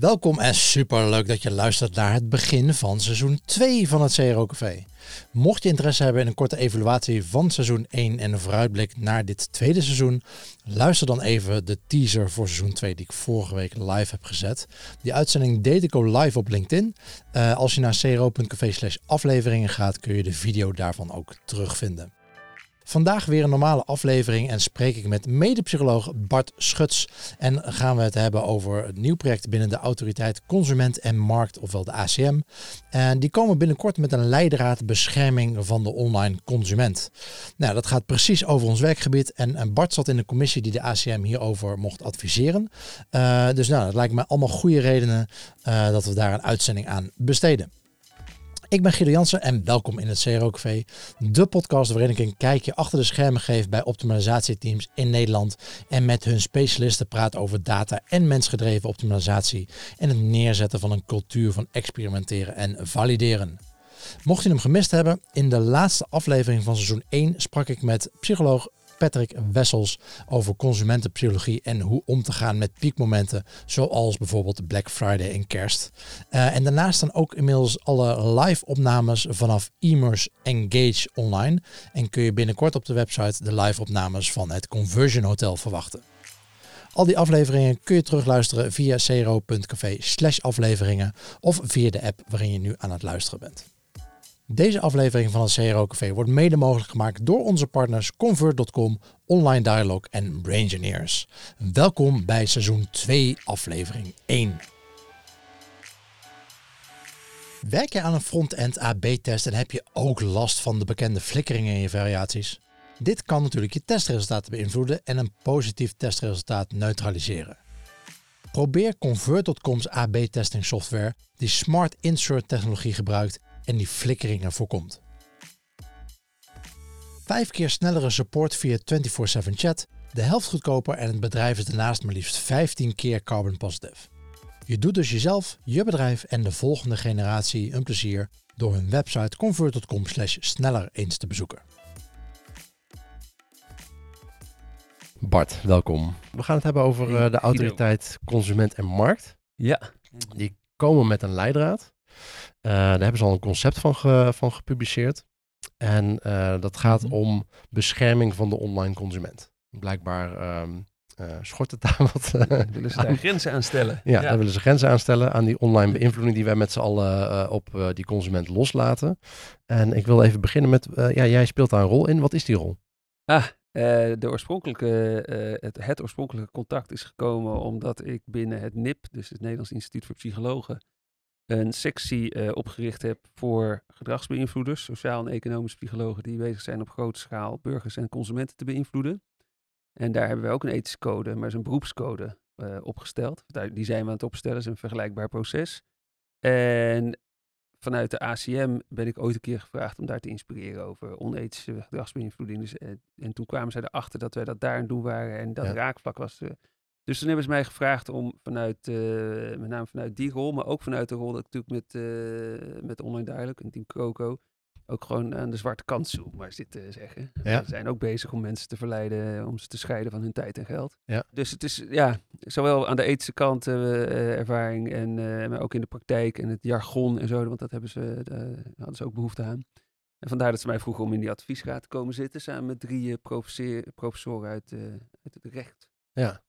Welkom en super leuk dat je luistert naar het begin van seizoen 2 van het CRO Café. Mocht je interesse hebben in een korte evaluatie van seizoen 1 en een vooruitblik naar dit tweede seizoen, luister dan even de teaser voor seizoen 2 die ik vorige week live heb gezet. Die uitzending deed ik ook live op LinkedIn. Uh, als je naar cro.café slash afleveringen gaat, kun je de video daarvan ook terugvinden. Vandaag weer een normale aflevering en spreek ik met medepsycholoog Bart Schuts. En gaan we het hebben over het nieuw project binnen de Autoriteit Consument en Markt, ofwel de ACM. En die komen binnenkort met een leidraad bescherming van de online consument. Nou, dat gaat precies over ons werkgebied. En, Bart zat in de commissie die de ACM hierover mocht adviseren. Uh, dus nou, dat lijkt me allemaal goede redenen uh, dat we daar een uitzending aan besteden. Ik ben Guido Jansen en welkom in het CRO Café, de podcast waarin ik een kijkje achter de schermen geef bij optimalisatieteams in Nederland en met hun specialisten praat over data en mensgedreven optimalisatie en het neerzetten van een cultuur van experimenteren en valideren. Mocht je hem gemist hebben, in de laatste aflevering van seizoen 1 sprak ik met psycholoog Patrick Wessels over consumentenpsychologie en hoe om te gaan met piekmomenten, zoals bijvoorbeeld Black Friday en Kerst. Uh, en daarnaast staan ook inmiddels alle live opnames vanaf Immers Engage online en kun je binnenkort op de website de live opnames van het Conversion Hotel verwachten. Al die afleveringen kun je terugluisteren via cro.café slash afleveringen of via de app waarin je nu aan het luisteren bent. Deze aflevering van het CRO Café wordt mede mogelijk gemaakt door onze partners Convert.com, Online Dialog en Braingineers. Welkom bij seizoen 2, aflevering 1. Werk je aan een front-end AB-test en heb je ook last van de bekende flikkeringen in je variaties? Dit kan natuurlijk je testresultaten beïnvloeden en een positief testresultaat neutraliseren. Probeer Convert.com's AB-testing software die Smart Insert technologie gebruikt en die flikkeringen voorkomt. Vijf keer snellere support via 24/7 chat, de helft goedkoper en het bedrijf is daarnaast maar liefst 15 keer carbon positive. Je doet dus jezelf, je bedrijf en de volgende generatie een plezier door hun website convert.com slash sneller eens te bezoeken. Bart, welkom. We gaan het hebben over eh, de autoriteit consument en markt. Ja. Die komen met een leidraad. Uh, daar hebben ze al een concept van, van gepubliceerd. En uh, dat gaat mhm. om bescherming van de online consument. Blijkbaar um, uh, schort het daar wat. willen ze daar grenzen aan stellen? Ja, ja, daar willen ze grenzen aan stellen aan die online beïnvloeding die wij met z'n allen op die consument loslaten. En ik wil even beginnen met, ja, jij speelt daar een rol in. Wat is die rol? Ah, de oorspronkelijke, het, het oorspronkelijke contact is gekomen omdat ik binnen het NIP, dus het Nederlands Instituut voor Psychologen, een sectie uh, opgericht heb voor gedragsbeïnvloeders, sociaal en economische psychologen die bezig zijn op grote schaal burgers en consumenten te beïnvloeden. En daar hebben we ook een ethische code, maar is een beroepscode uh, opgesteld. Die zijn we aan het opstellen, is een vergelijkbaar proces. En vanuit de ACM ben ik ooit een keer gevraagd om daar te inspireren over onethische gedragsbeïnvloeding. Dus, uh, en toen kwamen zij erachter dat wij dat daar aan doen waren en dat ja. raakvlak was dus toen hebben ze mij gevraagd om vanuit, uh, met name vanuit die rol, maar ook vanuit de rol dat ik natuurlijk met, uh, met Online Duidelijk en Team Coco ook gewoon aan de zwarte kant zoek, maar zitten zeggen. Ja. We zijn ook bezig om mensen te verleiden, om ze te scheiden van hun tijd en geld. Ja. Dus het is, ja, zowel aan de ethische kant uh, ervaring en maar ook in de praktijk en het jargon en zo, want dat hebben ze, hadden ze ook behoefte aan. En vandaar dat ze mij vroegen om in die adviesraad te komen zitten, samen met drie professoren uit, uit het recht. Ja.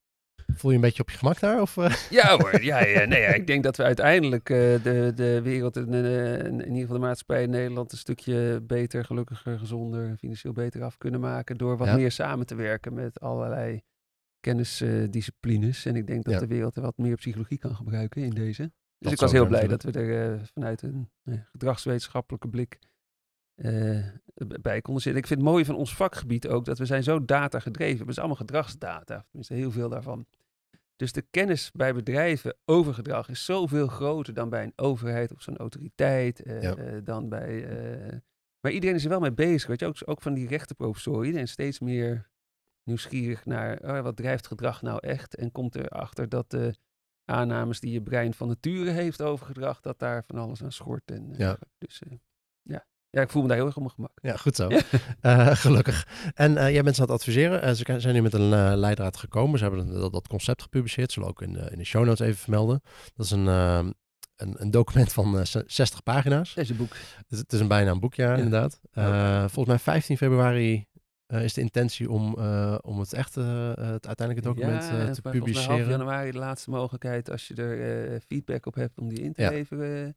Voel je een beetje op je gemak daar? Of, uh? Ja hoor, ja, ja, nee, ja, ik denk dat we uiteindelijk uh, de, de wereld, en uh, in ieder geval de maatschappij in Nederland, een stukje beter, gelukkiger, gezonder, financieel beter af kunnen maken door wat ja. meer samen te werken met allerlei kennisdisciplines. en ik denk dat ja. de wereld er wat meer psychologie kan gebruiken in deze. Dus dat ik was heel blij dat we er vanuit een gedragswetenschappelijke blik bij konden zitten. Ik vind het mooie van ons vakgebied ook dat we zijn zo data gedreven. We zijn allemaal gedragsdata, tenminste heel veel daarvan. Dus de kennis bij bedrijven over gedrag is zoveel groter dan bij een overheid of zo'n autoriteit. Uh, dan bij, uh, maar iedereen is er wel mee bezig. Weet je, ook, ook van die rechtenprofessoren. Iedereen is steeds meer nieuwsgierig naar oh, wat drijft gedrag nou echt. En komt erachter dat de aannames die je brein van nature heeft over gedrag, dat daar van alles aan schort. En, ja. Dus ja, Ja, ik voel me daar heel erg op mijn gemak. Ja, goed zo. Ja. Eh, gelukkig. En eh, jij bent ze aan het adviseren. Eh, ze zijn nu met een leidraad gekomen. Ze hebben dat, dat concept gepubliceerd. Zullen we ook in de, in de show notes even vermelden. Dat is een, eh, een, een document van eh, 60 pagina's. Boek. Het is, het is een bijna een boek, ja, Ja. inderdaad. Volgens mij 15 februari is de intentie om, om het echte, het uiteindelijke document ja, en te volgens mij half publiceren. januari de laatste mogelijkheid als je er feedback op hebt om die in te Ja. leveren.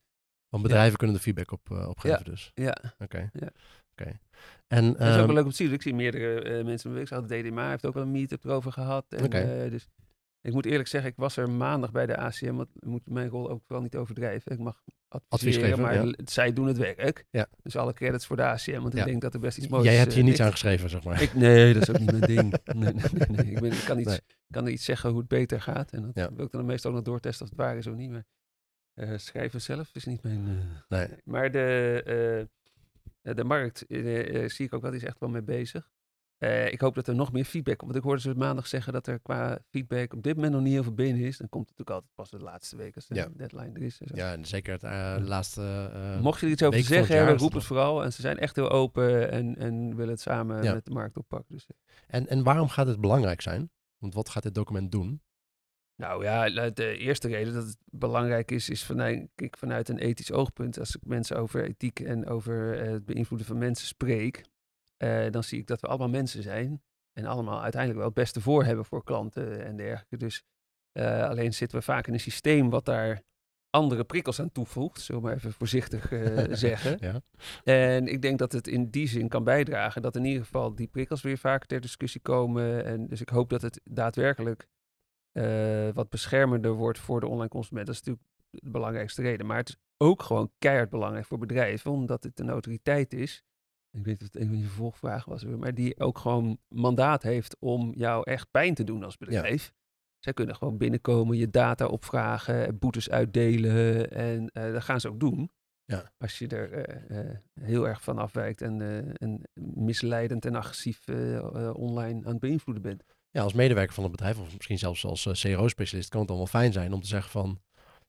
Want bedrijven kunnen er feedback op, op geven Ja. dus. Ja, Oké. Ja. Oké. En dat is ook ehm, wel leuk om te zien. Ik zie meerdere eh, mensen. Ik zag DDMA heeft ook wel een meetup erover gehad. En, Oké. eh, dus ik moet eerlijk zeggen, ik was er maandag bij de ACM. Want ik moet mijn rol ook wel niet overdrijven. Ik mag adviseren, geven, maar ja. zij doen het werk. Ja. Dus alle credits voor de ACM, want Ja. ik denk dat er best iets moois jij hebt hier niets aan geschreven, zeg maar. Ik, nee, dat is ook niet mijn ding. Nee, nee, nee, nee. Ik, ben, ik kan, iets, kan er iets zeggen hoe het beter gaat. En dat wil ik dan meestal ook nog doortesten of het waar is of niet. Maar eh, schrijven zelf is niet mijn... eh, Nee. Maar de, eh, de markt eh, eh, zie ik ook wel, die is echt wel mee bezig. Eh, ik hoop dat er nog meer feedback komt. Want ik hoorde ze maandag zeggen dat er qua feedback op dit moment nog niet heel veel binnen is. Dan komt het natuurlijk altijd pas de laatste week als de Ja. deadline er is. En zo. Ja, en zeker het eh, laatste... eh, Mocht je er iets over zeggen hebben, roep het vooral. En ze zijn echt heel open en, en willen het samen Ja. met de markt oppakken. Dus, eh, en, en waarom gaat het belangrijk zijn? Want wat gaat dit document doen? Nou ja, de eerste reden dat het belangrijk is, is vanuit, ik vanuit een ethisch oogpunt. Als ik mensen over ethiek en over eh, het beïnvloeden van mensen spreek, eh, dan zie ik dat we allemaal mensen zijn. En allemaal uiteindelijk wel het beste voor hebben voor klanten en dergelijke. Dus eh, alleen zitten we vaak in een systeem wat daar andere prikkels aan toevoegt, zullen we maar even voorzichtig zeggen. Ja. En ik denk dat het in die zin kan bijdragen dat in ieder geval die prikkels weer vaker ter discussie komen. En dus ik hoop dat het daadwerkelijk eh, wat beschermender wordt voor de online consument. Dat is natuurlijk de belangrijkste reden. Maar het is ook gewoon keihard belangrijk voor bedrijven, omdat het een autoriteit is. Ik weet dat het een van je vervolgvragen was, maar die ook gewoon mandaat heeft om jou echt pijn te doen als bedrijf. Zij kunnen gewoon binnenkomen, je data opvragen, boetes uitdelen en eh, dat gaan ze ook doen. Ja. Als je er eh, heel erg van afwijkt en, en misleidend en agressief online aan het beïnvloeden bent. Ja, als medewerker van het bedrijf, of misschien zelfs als eh, CRO-specialist, kan het dan wel fijn zijn om te zeggen van... nou,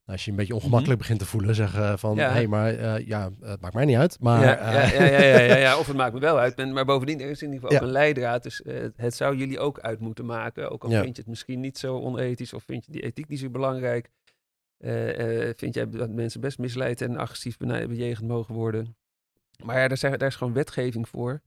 als je een beetje ongemakkelijk begint te voelen, zeggen van... Mhm. Ja. hé, hey, maar eh, ja, het maakt mij niet uit. Maar ja, eh, ja, ja, ja, ja, ja, ja, of het maakt me wel uit. Maar bovendien, er is in ieder geval ook een leidraad. Dus eh, het zou jullie ook uit moeten maken. Ook al vind je het misschien niet zo onethisch of vind je die ethiek niet zo belangrijk. eh, eh, vind jij dat mensen best misleid en agressief bejegend mogen worden. Maar ja, daar, zijn, daar is gewoon wetgeving voor.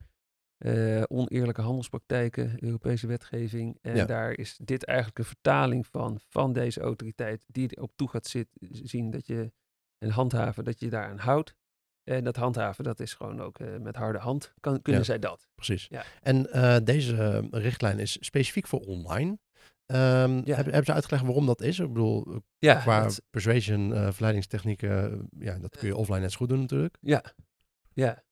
Eh, oneerlijke handelspraktijken, Europese wetgeving. En Ja. daar is dit eigenlijk een vertaling van, van deze autoriteit die erop toe gaat zit, zien dat je, en handhaven dat je daaraan houdt. En dat handhaven, dat is gewoon ook eh, met harde hand, kan, kunnen Ja. zij dat. precies. Ja. En eh, deze richtlijn is specifiek voor online. Ehm, Ja. hebben, hebben ze uitgelegd waarom dat is? Ik bedoel, Ja, qua dat- persuasion, eh verleidingstechnieken, ja, dat kun je offline net zo goed doen natuurlijk. ja. ja.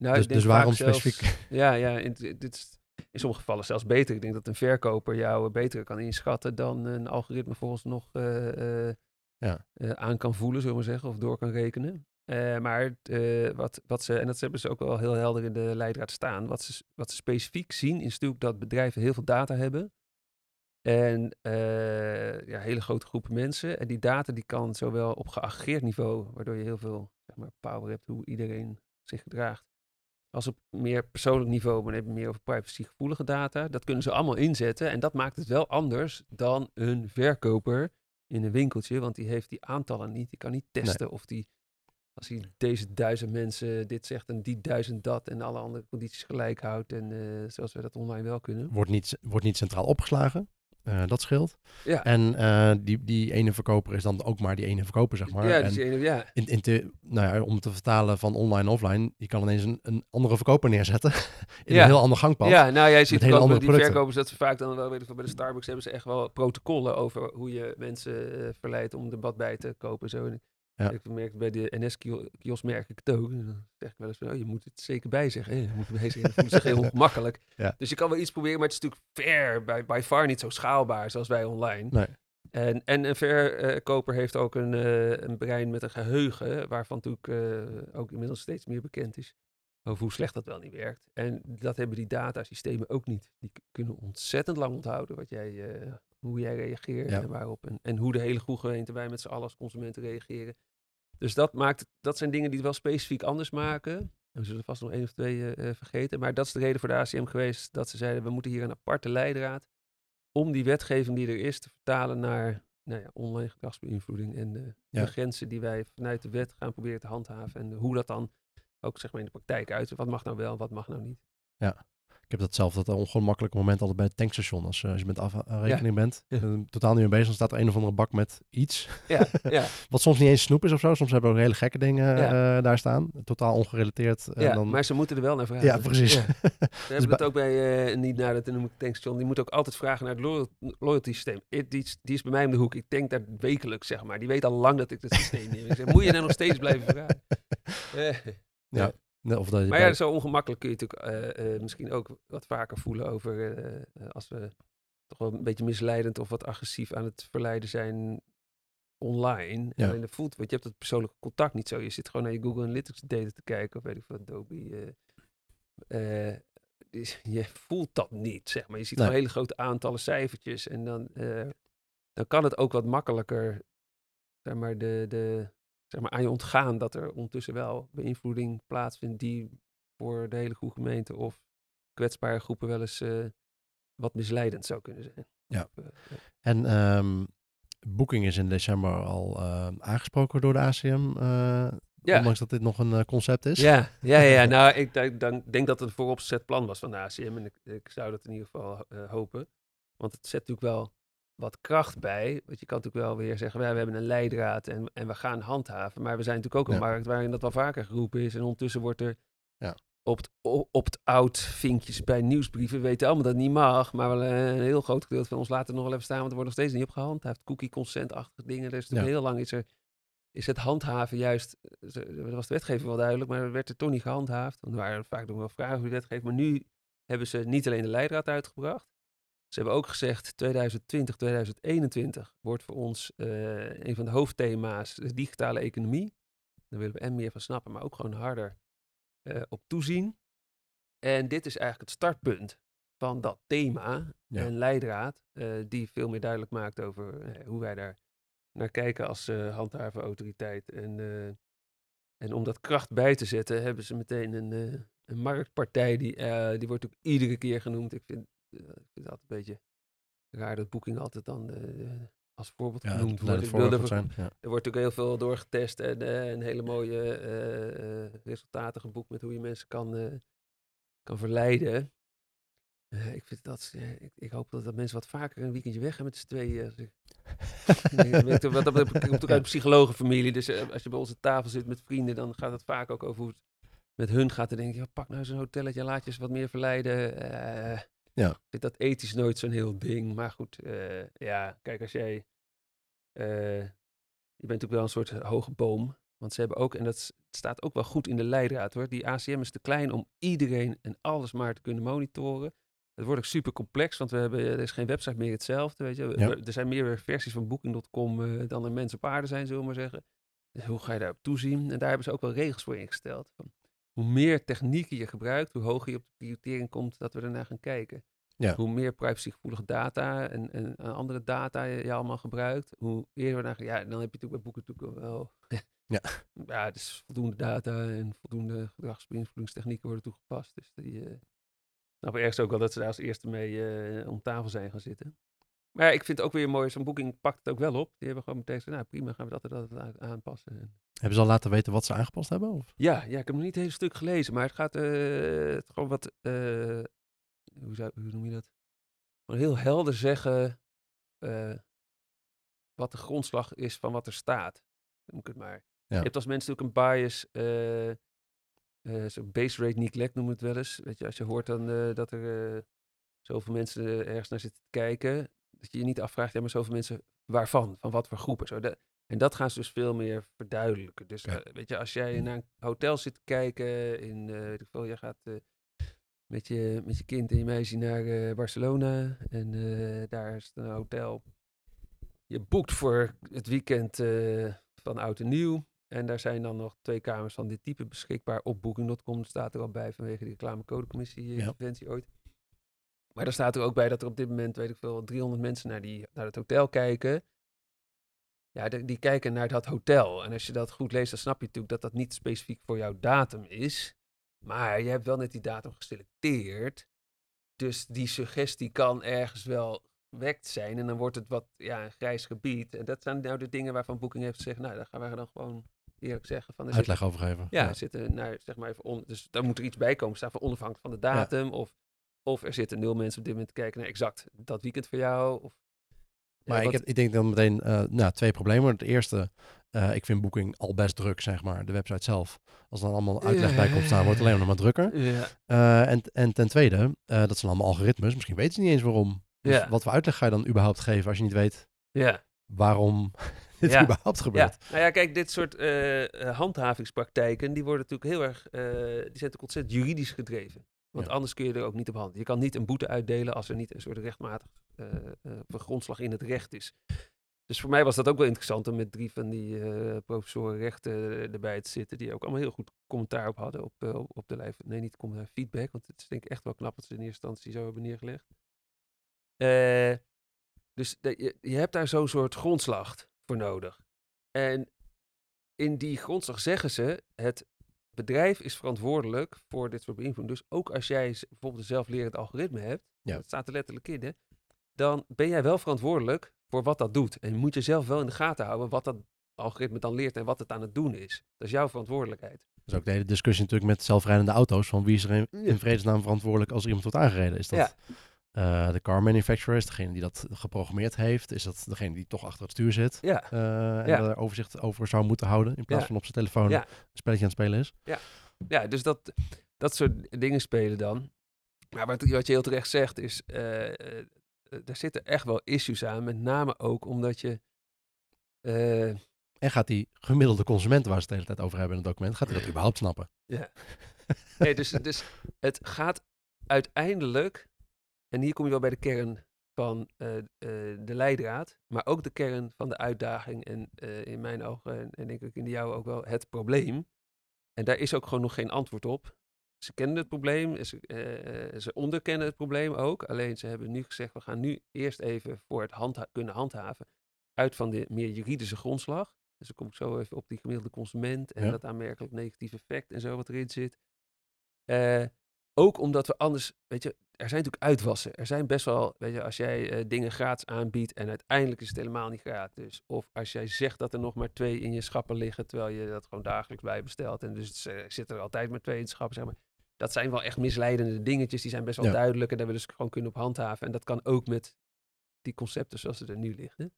Nou, dus dus waarom zelfs- specifiek? Ja, ja in, dit is in sommige gevallen zelfs beter. Ik denk dat een verkoper jou beter kan inschatten dan een algoritme volgens nog eh, eh, Ja. eh, aan kan voelen, zullen we zeggen, of door kan rekenen. Eh, maar eh, wat, wat ze, en dat hebben ze ook wel heel helder in de leidraad staan, wat ze, wat ze specifiek zien is natuurlijk dat bedrijven heel veel data hebben. En eh, ja, hele grote groepen mensen. En die data die kan zowel op geaggregeerd niveau, waardoor je heel veel zeg maar, power hebt hoe iedereen zich gedraagt, als op meer persoonlijk niveau, maar dan heb je meer over privacygevoelige data. Dat kunnen ze allemaal inzetten. En dat maakt het wel anders dan een verkoper in een winkeltje. Want die heeft die aantallen niet. Die kan niet testen of die, als hij deze duizend mensen dit zegt en die duizend dat en alle andere condities gelijk houdt. En eh, zoals we dat online wel kunnen. Wordt niet, wordt niet centraal opgeslagen. Eh, dat scheelt. Ja, En eh, die, die ene verkoper is dan ook maar die ene verkoper, zeg maar. ja, en dus, eh, ja. in, in te, nou ja, om het te vertalen van online offline, je kan ineens een, een andere verkoper neerzetten in Ja. een heel ander gangpad. Ja, nou jij ziet ook die verkopers dat ze vaak dan wel, weet ik veel, bij de Starbucks hebben ze echt wel protocollen over hoe je mensen eh, verleidt om de bad bij te kopen. Zo. En Ja. Ik merk bij de NS-kiosk merk ik het ook. Dan zeg ik wel eens van, oh, je moet het zeker bij zeggen. hè. Je moet zeggen. Dat zich heel ongemakkelijk. Ja. Dus je kan wel iets proberen, maar het is natuurlijk ver, by, by far niet zo schaalbaar zoals wij online. Nee. En, en een verkoper heeft ook een, eh, een brein met een geheugen, waarvan natuurlijk eh, ook inmiddels steeds meer bekend is over hoe slecht dat wel niet werkt. En dat hebben die datasystemen ook niet. Die kunnen ontzettend lang onthouden wat jij, eh, hoe jij reageert Ja. en waarop. En, en hoe de hele goede gemeente, wij met z'n allen als consumenten reageren. Dus dat, maakt, dat zijn dingen die het wel specifiek anders maken. we zullen vast nog één of twee eh, eh, vergeten. Maar dat is de reden voor de ACM geweest dat ze zeiden, we moeten hier een aparte leidraad om die wetgeving die er is te vertalen naar nou ja, online gedragsbeïnvloeding en de, Ja. de grenzen die wij vanuit de wet gaan proberen te handhaven. En hoe dat dan ook zeg maar in de praktijk uit. Wat mag nou wel, wat mag nou niet. Ik heb datzelfde dat ongemakkelijke moment altijd bij het tankstation. Als, eh, als je met afrekening bent, Ja. eh, totaal niet mee bezig, dan staat er een of andere bak met iets. Ja, ja, Wat soms niet eens snoep is of zo. Soms hebben we ook hele gekke dingen eh, daar staan. Totaal ongerelateerd. Ja dan... maar ze moeten er wel naar vragen. ja, precies. We hebben bij- het ook bij, eh, niet naar het tankstation, die moet ook altijd vragen naar het loyal- loyalty systeem. I- Die, is- die is bij mij om de hoek. Ik denk daar wekelijks, zeg maar. Die weet al lang dat ik het systeem heb. Ik zeg, moet je daar nog steeds blijven vragen? Ja. Nee, Of dat je Maar bij- ja, zo ongemakkelijk kun je natuurlijk eh, eh, misschien ook wat vaker voelen over eh, als we toch wel een beetje misleidend of wat agressief aan het verleiden zijn online. Ja. Alleen dat voelt, want je hebt het persoonlijke contact niet zo. Je zit gewoon naar je Google Analytics data te kijken of weet ik veel, Adobe. je voelt dat niet, zeg maar. Je ziet Nee. gewoon hele grote aantallen cijfertjes en dan, dan kan het ook wat makkelijker, zeg maar, de, de, zeg maar, aan je ontgaan dat er ondertussen wel beïnvloeding plaatsvindt die voor de hele goede gemeente of kwetsbare groepen wel eens eh, wat misleidend zou kunnen zijn. Ja. Of, eh, ja. En ehm Booking is in december al eh, aangesproken door de ACM. Ja. Ondanks dat dit nog een concept is. Ja, ja, ja. nou, ik denk- dan denk dat het een vooropgezet plan was van de ACM. En ik, ik zou dat in ieder geval hopen. Want het zet natuurlijk wel wat kracht bij. Want je kan natuurlijk wel weer zeggen, ja, we hebben een leidraad en, en we gaan handhaven. Maar we zijn natuurlijk ook een Ja. markt waarin dat wel vaker geroepen is. En ondertussen wordt er Ja. opt- o- opt-out vinkjes bij nieuwsbrieven. We weten allemaal dat het niet mag. Maar wel eh, een heel groot gedeelte van ons laat het nog wel even staan. Want er wordt nog steeds niet op gehandhaafd. Cookie consent-achtige dingen. Dus Ja. heel lang is er is het handhaven juist, eh, er was de wetgeving wel duidelijk, maar er werd er toch niet gehandhaafd. Want er waren vaak nog wel vragen over de wetgeving. Maar nu hebben ze niet alleen de leidraad uitgebracht. Ze hebben ook gezegd 2020, 2021 wordt voor ons eh, een van de hoofdthema's de digitale economie. Daar willen we en meer van snappen, maar ook gewoon harder eh, op toezien. En dit is eigenlijk het startpunt van dat thema, Ja. een leidraad, eh, die veel meer duidelijk maakt over hoe wij daar naar kijken als eh handhaven autoriteit. En, en om dat kracht bij te zetten, hebben ze meteen een, een marktpartij, die, die wordt ook iedere keer genoemd. Ik vind, ik vind het altijd een beetje raar dat Booking altijd dan eh, als voorbeeld Ja, genoemd dat wordt. Ik even- zijn. Ja. er wordt natuurlijk heel veel doorgetest en eh, een hele mooie eh, eh, resultaten geboekt met hoe je mensen kan, eh, kan verleiden. Eh, ik, vind dat, eh, ik, ik hoop dat, dat mensen wat vaker een weekendje weg gaan met z'n tweeën. Ik, dat kom natuurlijk uit een psychologenfamilie, dus eh, als je bij aan tafel zit met vrienden, dan gaat het vaak ook over hoe het met hun gaat. Dan denk je, ja, pak nou zo'n hotelletje, laat je eens wat meer verleiden. Ja. Ik vind dat ethisch nooit zo'n heel ding. Maar goed, eh, ja, kijk, als jij... eh, je bent natuurlijk wel een soort hoge boom. Want ze hebben ook, en dat staat ook wel goed in de leidraad hoor. Die ACM is te klein om iedereen en alles maar te kunnen monitoren. Het wordt ook super complex, want we hebben, er is geen website meer hetzelfde. Weet je. Ja. We- Er zijn meer versies van Booking.com eh, dan er mensen op aarde zijn, zullen we maar zeggen. Dus hoe ga je daarop toezien? En daar hebben ze ook wel regels voor ingesteld. Van hoe meer technieken je gebruikt, hoe hoger je op de prioritering komt dat we ernaar gaan kijken. Ja. Hoe meer privacygevoelige data en, en eh, andere data je, je allemaal gebruikt, hoe eerder we naar gaan. Ja, dan heb je natuurlijk bij boeken natuurlijk wel. Ja. ja, dus voldoende data en voldoende gedragsbeïnvloedingstechnieken worden toegepast. Dus die. eh nou, ergens ook wel dat ze daar als eerste mee eh, om tafel zijn gaan zitten. Maar ja, ik vind het ook weer mooi, zo'n boeking pakt het ook wel op. Die hebben gewoon meteen gezegd, nou prima, gaan we dat en dat en dat aanpassen. En Hebben ze al laten weten wat ze aangepast hebben? Of? ja, ja, ik heb nog niet het hele stuk gelezen, maar het gaat eh, het gewoon wat, eh, hoe, zou, hoe noem je dat? Gewoon heel helder zeggen eh, wat de grondslag is van wat er staat. Noem ik het maar. Ja. Je hebt als mensen natuurlijk een bias, eh eh zo base rate neglect noemen we het wel eens. Weet je, als je hoort dan dat er zoveel mensen ergens naar zitten te kijken, dat je je niet afvraagt, ja, maar zoveel mensen waarvan? Van wat voor groepen? Zo, de- en dat gaan ze dus veel meer verduidelijken. Dus eh, weet je, als jij naar een hotel zit te kijken, in eh weet ik veel, jij gaat eh, met, je, met je kind en je meisje naar Barcelona en daar is het een hotel. Je boekt voor het weekend van oud en nieuw. En daar zijn dan nog twee kamers van dit type beschikbaar op booking.com. Staat er al bij vanwege de reclamecodecommissie Ja. ooit. Maar daar staat er ook bij dat er op dit moment, weet ik veel, 300 mensen naar, die, naar het hotel kijken. Ja, de- die kijken naar dat hotel. En als je dat goed leest, dan snap je natuurlijk dat dat niet specifiek voor jouw datum is. Maar je hebt wel net die datum geselecteerd. Dus die suggestie kan ergens wel wekt zijn. En dan wordt het wat ja, een grijs gebied. En dat zijn nou de dingen waarvan Booking heeft gezegd, nou, daar gaan wij dan gewoon eerlijk zeggen. Van, er zit- Uitleg over geven. ja, er zitten naar, zeg maar even on, dus daar moet er iets bij komen staan van onafhankelijk van de datum. Of, of er zitten nul mensen op dit moment te kijken naar exact dat weekend voor jou. Of, Ja, Maar ik, wat- heb- ik denk dan meteen eh, nou, twee problemen. Het eerste, eh, ik vind Booking al best druk, zeg maar. De website zelf. Als er dan allemaal uitleg bij komt staan, wordt het alleen nog maar drukker. ja, Eh, en, en ten tweede, dat zijn allemaal algoritmes. Misschien weten ze niet eens waarom. Dus Ja. wat voor uitleg ga je dan überhaupt geven als je niet weet ja. waarom dit Ja. überhaupt gebeurt? Ja, nou ja, kijk, dit soort handhavingspraktijken, die worden natuurlijk heel erg, die zijn natuurlijk ontzettend juridisch gedreven. Want Ja. anders kun je er ook niet op handelen. Je kan niet een boete uitdelen als er niet een soort rechtmatig eh eh, grondslag in het recht is. Dus voor mij was dat ook wel interessant om met drie van die eh, professoren rechten erbij te zitten, die ook allemaal heel goed commentaar op hadden op, op de lijf. Nee, niet commentaar, feedback, want het is denk ik echt wel knap dat ze in eerste instantie zo hebben neergelegd. Dus de- je, je hebt daar zo'n soort grondslag voor nodig. En in die grondslag zeggen ze, het bedrijf is verantwoordelijk voor dit soort beïnvloeding. Dus ook als jij bijvoorbeeld een zelflerend algoritme hebt, Ja. dat staat er letterlijk in, hè, dan ben jij wel verantwoordelijk voor wat dat doet. En moet je zelf wel in de gaten houden wat dat algoritme dan leert en wat het aan het doen is. Dat is jouw verantwoordelijkheid. Dat is ook de hele discussie natuurlijk met zelfrijdende auto's. Van wie is er in vredesnaam verantwoordelijk als er iemand wordt aangereden? Is dat Ja. Eh, de car manufacturer? Is degene die dat geprogrammeerd heeft? Is dat degene die toch achter het stuur zit? Ja, eh, en Ja. daar overzicht over zou moeten houden. In plaats Ja. van op zijn telefoon Ja. een spelletje aan het spelen is. ja dus dat, dat soort dingen spelen dan. Maar wat, wat je heel terecht zegt is, eh, eh, er zitten echt wel issues aan. Met name ook omdat je... En gaat die gemiddelde consument waar ze het de hele tijd over hebben in het document, gaat hij dat überhaupt snappen? Ja. Nee, dus, dus het gaat uiteindelijk, en hier kom je wel bij de kern van eh, eh, de leidraad, maar ook de kern van de uitdaging en eh, in mijn ogen, en, en denk ik in de jouwe ook wel, het probleem. En daar is ook gewoon nog geen antwoord op. Ze kennen het probleem, ze, ze onderkennen het probleem ook, alleen ze hebben nu gezegd, we gaan nu eerst even voor het handha- kunnen handhaven uit van de meer juridische grondslag. Dus dan kom ik zo even op die gemiddelde consument en Ja. dat aanmerkelijk negatief effect en zo wat erin zit. Ook omdat we anders, weet je, er zijn natuurlijk uitwassen. Er zijn best wel, weet je, als jij eh, dingen gratis aanbiedt en uiteindelijk is het helemaal niet gratis. Of als jij zegt dat er nog maar twee in je schappen liggen, terwijl je dat gewoon dagelijks bij bestelt. En dus het, eh, zitten er altijd maar twee in de schappen, zeg maar. Dat zijn wel echt misleidende dingetjes, die zijn best wel Ja. duidelijk en daar willen ze gewoon kunnen op handhaven. En dat kan ook met die concepten zoals ze er nu liggen.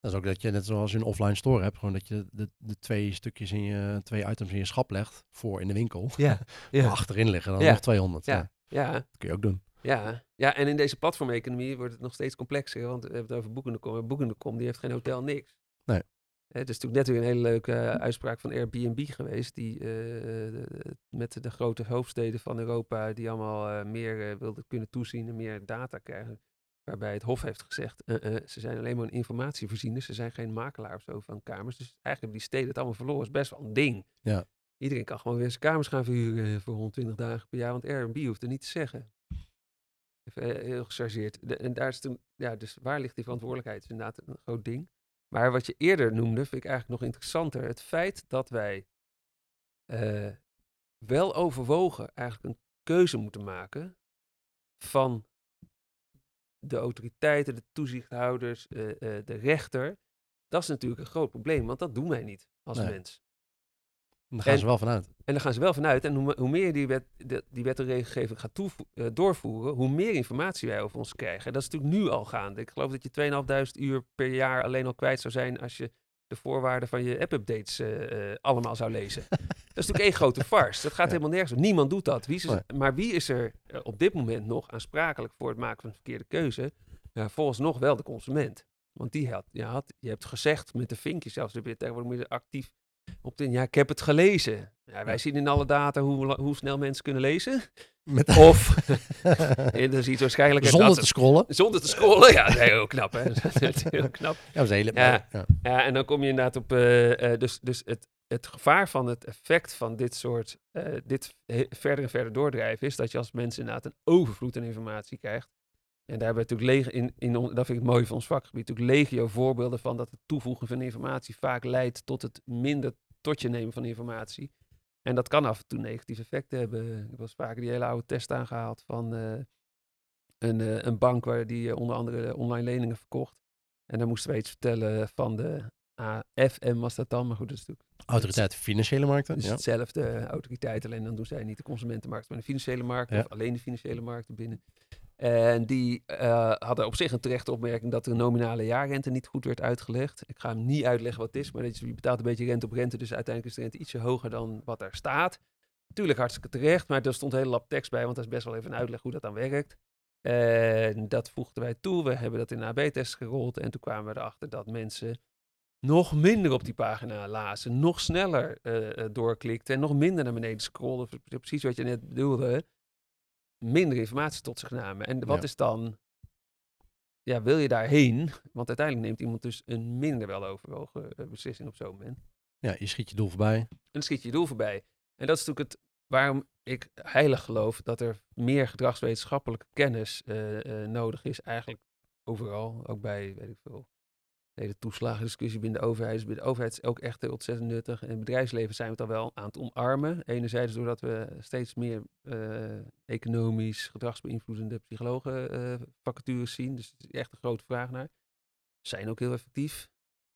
Dat is ook dat je, net zoals je een offline store hebt, gewoon dat je de, de twee stukjes in je, twee items in je schap legt voor in de winkel. Ja, Maar achterin liggen dan Ja. nog 200. Ja. Ja. Ja. Dat kun je ook doen. Ja, ja, en in deze platformeconomie wordt het nog steeds complexer. Want we hebben het over Booking.com. Booking.com die heeft geen hotel, niks. Nee. Het is natuurlijk net weer een hele leuke eh, uitspraak van Airbnb geweest. Die eh, de- met de grote hoofdsteden van Europa, die allemaal eh, meer wilden kunnen toezien en meer data krijgen. Waarbij het Hof heeft gezegd, ze zijn alleen maar een informatievoorziener. Ze zijn geen makelaar of zo van kamers. Dus eigenlijk hebben die steden het allemaal verloren. is best wel een ding. Ja. Iedereen kan gewoon weer zijn kamers gaan verhuren voor 120 dagen per jaar. Want Airbnb hoeft er niet te zeggen. Even eh, heel gechargeerd. De- en daar is toen, ja, dus waar ligt die verantwoordelijkheid? is inderdaad een groot ding. Maar wat je eerder noemde, vind ik eigenlijk nog interessanter. Het feit dat wij eh, wel overwogen eigenlijk een keuze moeten maken van de autoriteiten, de toezichthouders, eh, eh, de rechter. Dat is natuurlijk een groot probleem, want dat doen wij niet als Nee. mens. En daar gaan En- ze wel vanuit. En daar gaan ze wel vanuit. En hoe, hoe meer je die wet, de, die wet en regelgeving gaat eh, doorvoeren, hoe meer informatie wij over ons krijgen. Dat is natuurlijk nu al gaande. Ik geloof dat je 2500 uur per jaar alleen al kwijt zou zijn als je de voorwaarden van je app-updates eh, eh, allemaal zou lezen. dat is natuurlijk één grote farce. Dat gaat Ja. helemaal nergens. Niemand doet dat. Wie is Nee. Maar wie is er op dit moment nog aansprakelijk voor het maken van een verkeerde keuze? Ja, volgens nog wel de consument. Want die had, je, had, je hebt gezegd met de vinkjes zelfs, er weer tegenwoordig moet je actief op de, ja, ik heb het gelezen. Ja, wij zien in alle data hoe, hoe snel mensen kunnen lezen. Met, Of, en dan je waarschijnlijk... zonder dat- te scrollen. zonder te scrollen. Ja, nee, heel knap, hè. Dat is heel knap. Ja, dat is hele... Ja. ja. Ja, en dan kom je inderdaad op... eh, eh, dus dus het, het gevaar van het effect van dit soort... eh, dit verder en verder doordrijven... is dat je als mens inderdaad een overvloed aan informatie krijgt. En daar hebben we natuurlijk legio, in, in, dat vind ik het mooi van ons vakgebied, natuurlijk legio voorbeelden van dat het toevoegen van informatie vaak leidt tot het minder tot je nemen van informatie. En dat kan af en toe negatieve effecten hebben. Ik was vaker die hele oude test aangehaald van eh, een, eh, een bank waar die eh, onder andere online leningen verkocht. En dan moesten we iets vertellen van de AFM was dat dan, maar goed, dat is natuurlijk Autoriteit Financiële Markten. dus ja. hetzelfde autoriteit, alleen dan doen zij niet de consumentenmarkt, maar de financiële markt, Ja. of alleen de financiële markten binnen. En die eh, hadden op zich een terechte opmerking dat de nominale jaarrente niet goed werd uitgelegd. Ik ga hem niet uitleggen wat het is, maar je, betaalt een beetje rente op rente, dus uiteindelijk is de rente ietsje hoger dan wat daar staat. Tuurlijk hartstikke terecht, maar er stond een hele lap tekst bij, want dat is best wel even een uitleg hoe dat dan werkt. En dat voegden wij toe. We hebben dat in AB-test gerold en toen kwamen we erachter dat mensen nog minder op die pagina lazen, nog sneller eh, doorklikten en nog minder naar beneden scrollen. Precies wat je net bedoelde. Minder informatie tot zich namen. En wat Ja. is dan, ja, wil je daarheen? Want uiteindelijk neemt iemand dus een minder weloverwogen eh, beslissing op zo'n moment. ja, je schiet je doel voorbij. En dan schiet je je doel voorbij. En dat is natuurlijk het waarom ik heilig geloof dat er meer gedragswetenschappelijke kennis eh, eh, nodig is. Eigenlijk overal, ook bij, weet ik veel, de hele toeslagendiscussie binnen de overheid. Binnen de overheid is ook echt ontzettend nuttig. En het bedrijfsleven zijn we het al wel aan het omarmen. Enerzijds doordat we steeds meer eh, economisch gedragsbeïnvloedende psychologen eh, vacatures zien. Dus het is echt een grote vraag naar. Zijn ook heel effectief.